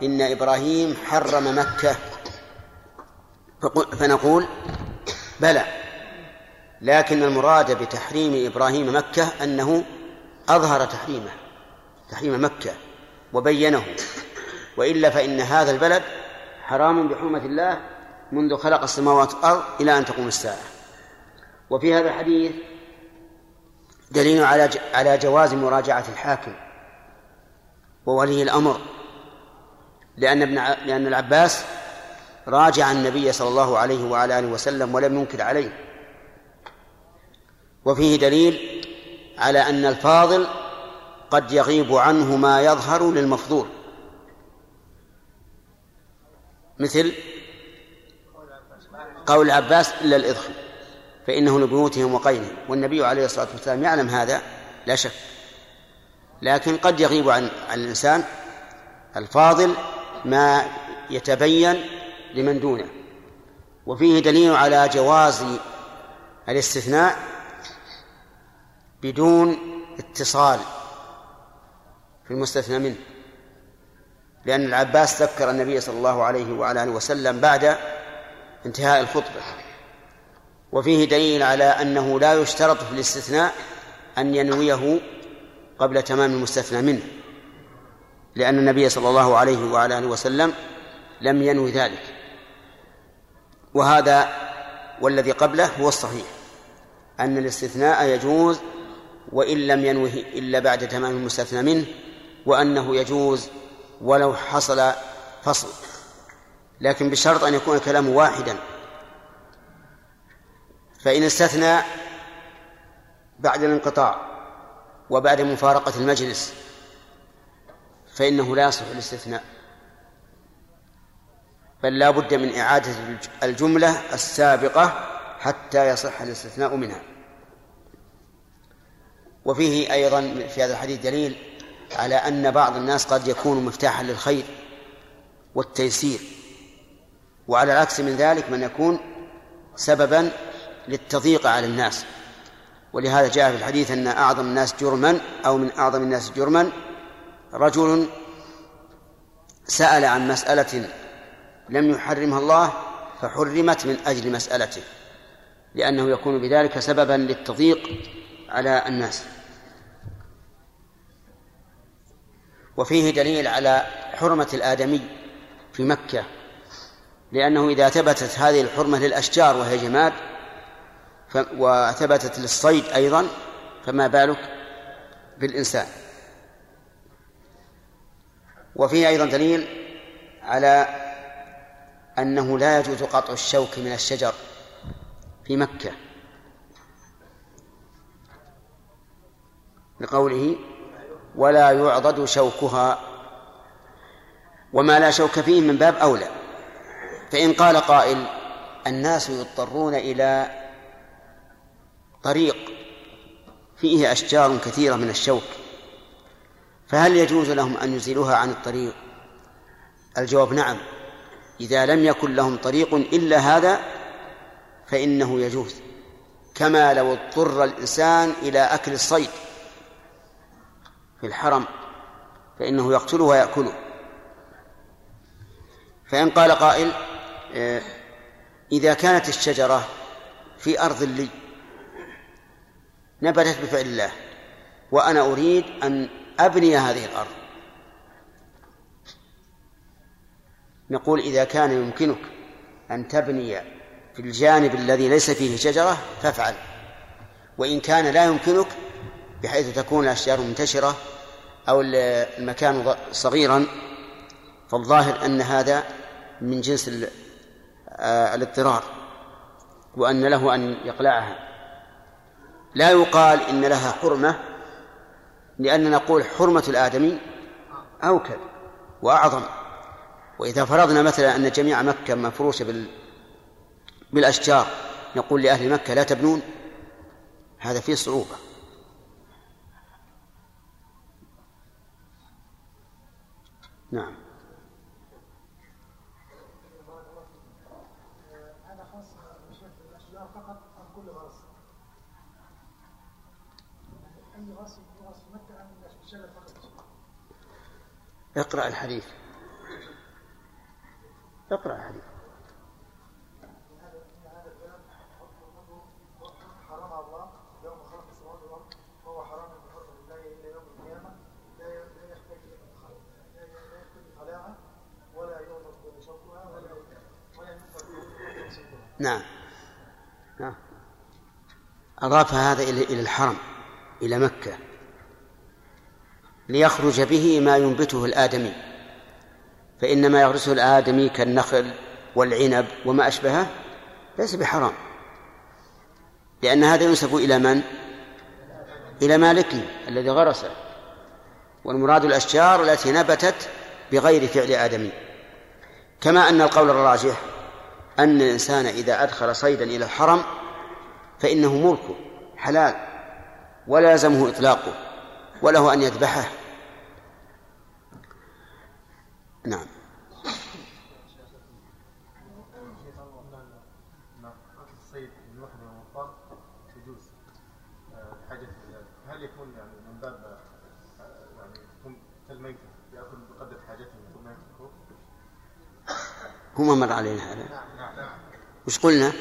إن إبراهيم حرم مكة؟ فنقول بلى. لكن المراد بتحريم إبراهيم مكة أنه أظهر تحريمه تحريم مكة وبينه. وإلا فإن هذا البلد حرام بحرمة الله منذ خلق السماوات والأرض إلى أن تقوم الساعة. وفي هذا الحديث دليل على على جواز مراجعة الحاكم وولي الأمر لأن ابن لأن العباس راجع النبي صلى الله عليه وعلى آله وسلم ولم ينكر عليه. وفيه دليل على أن الفاضل قد يغيب عنه ما يظهر للمفضول. مثل قول العباس إلا الإذخر فإنه لبيوتهم وقينهم. والنبي عليه الصلاة والسلام يعلم هذا لا شك. لكن قد يغيب عن عن الإنسان الفاضل ما يتبين لمن دونه. وفيه دليل على جواز الاستثناء بدون اتصال في المستثنى منه. لأن العباس ذكر النبي صلى الله عليه وعلى آله وسلم بعد انتهاء الخطبة. وفيه دليل على أنه لا يشترط في الاستثناء أن ينويه قبل تمام المستثنى منه. لأن النبي صلى الله عليه وعلى آله وسلم لم ينوي ذلك. وهذا والذي قبله هو الصحيح أن الاستثناء يجوز وإن لم ينوه إلا بعد تمام المستثنى منه وأنه يجوز ولو حصل فصل. لكن بشرط أن يكون الكلام واحدا. فإن استثنى بعد الانقطاع وبعد مفارقة المجلس فإنه لا يصح الاستثناء. بل لا بد من إعادة الجملة السابقة حتى يصح الاستثناء منها. وفيه أيضا في هذا الحديث دليل على أن بعض الناس قد يكون مفتاحا للخير والتيسير وعلى العكس من ذلك من يكون سببا للتضييق على الناس. ولهذا جاء في الحديث أن أعظم الناس جرما أو من أعظم الناس جرما رجل سأل عن مسألة لم يحرمها الله فحرمت من أجل مسألته لأنه يكون بذلك سببا للتضييق على الناس. وفيه دليل على حرمة الآدمي في مكة لأنه إذا ثبتت هذه الحرمة للأشجار وهي جماد وثبتت للصيد أيضا فما بالك بالإنسان. وفيه أيضا دليل على أنه لا يجوز قطع الشوك من الشجر في مكة. لقوله ولا يعضد شوكها وما لا شوك فيه من باب أولى. فإن قال قائل الناس يضطرون إلى طريق فيه أشجار كثيرة من الشوك فهل يجوز لهم أن يزيلوها عن الطريق؟ الجواب نعم. إذا لم يكن لهم طريق إلا هذا فإنه يجوز. كما لو اضطر الإنسان إلى أكل الصيد في الحرم فإنه يقتله ويأكله. فإن قال قائل آه، إذا كانت الشجرة في أرض لي نبتت بفعل الله وأنا أريد أن أبني هذه الأرض نقول إذا كان يمكنك أن تبني في الجانب الذي ليس فيه شجرة فافعل. وإن كان لا يمكنك بحيث تكون الأشجار منتشرة أو المكان صغيرا فالظاهر أن هذا من جنس آه، الاضطرار وأن له أن يقلعها. لا يقال إن لها حرمة لأن نقول حرمة الآدمي أوكل وأعظم. وإذا فرضنا مثلا أن جميع مكة مفروشة بال بالأشجار نقول لأهل مكة لا تبنون؟ هذا فيه صعوبة. نعم. هذا خاص بالاشجار فقط ام كل غرس؟ اي غرس غرس في مكه ام الشجر فقط؟ اقرأ الحديث اقرأ الحديث نعم. نعم. أضاف هذا إلى الحرم إلى مكة ليخرج به ما ينبته الآدمي. فإن ما يغرسه الآدمي كالنخل والعنب وما أشبهه ليس بحرام. لأن هذا ينسب إلى من؟ إلى مالكه الذي غرسه. والمراد الأشجار التي نبتت بغير فعل آدمي. كما أن القول الراجح أن الإنسان إذا أدخل صيدا إلى الحرم فإنه ملكه حلال ولا يلزمه إطلاقه وله أن يذبحه. نعم الصيد من وحده ومضطر يجوز حاجة هل يكون يعني من باب يعني يكون كالميتة يأكل بقدر حاجته ثم يتركه؟ هو ما مر علينا هذا وش قلنا؟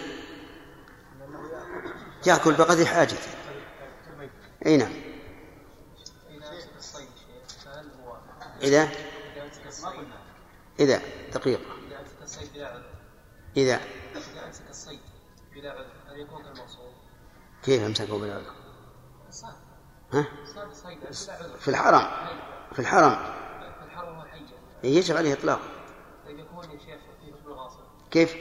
يأكل بقدر حاجته أي نعم إذا إذا دقيقة إذا؟ كيف أمسكه بلا عذر؟ ها؟ في الحرم في الحرم يجب عليه إطلاق طيب يكون يا شيخ في حكم الغاصب كيف؟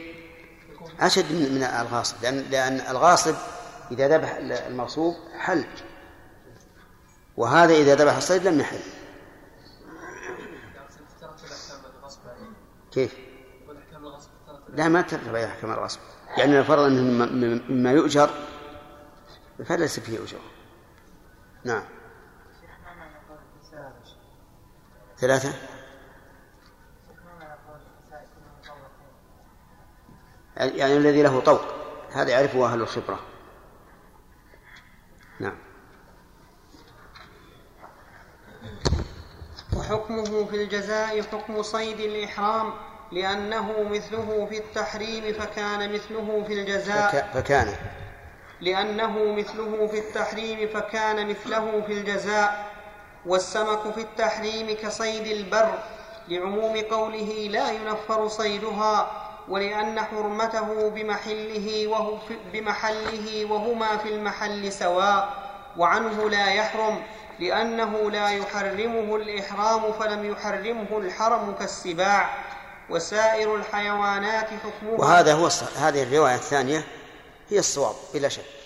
أشد من الغاصب لأن لأن الغاصب إذا ذبح المغصوب حل. وهذا إذا ذبح الصيد لم يحل. كيف؟ لا ما ترتب عليه أحكام الغصب. يعني لو أنه مما يؤجر فليس فيه أجر. نعم. ثلاثة؟ يعني الذي له طوق. هذا يعرفه أهل الخبرة. نعم. وحكمه في الجزاء حكم صيد الإحرام لأنه مثله في التحريم فكان مثله في الجزاء. فك- فكان. لأنه مثله في التحريم فكان مثله في الجزاء. والسمك في التحريم كصيد البر لعموم قوله لا ينفر صيدها. ولأن حرمته بمحله وهو بمحله وهما في المحل سواء وعنه لا يحرم لأنه لا يحرمه الإحرام فلم يحرمه الحرم كالسباع وسائر الحيوانات حكمها. وهذا هو الص... هذه الرواية الثانية هي الصواب بلا شك.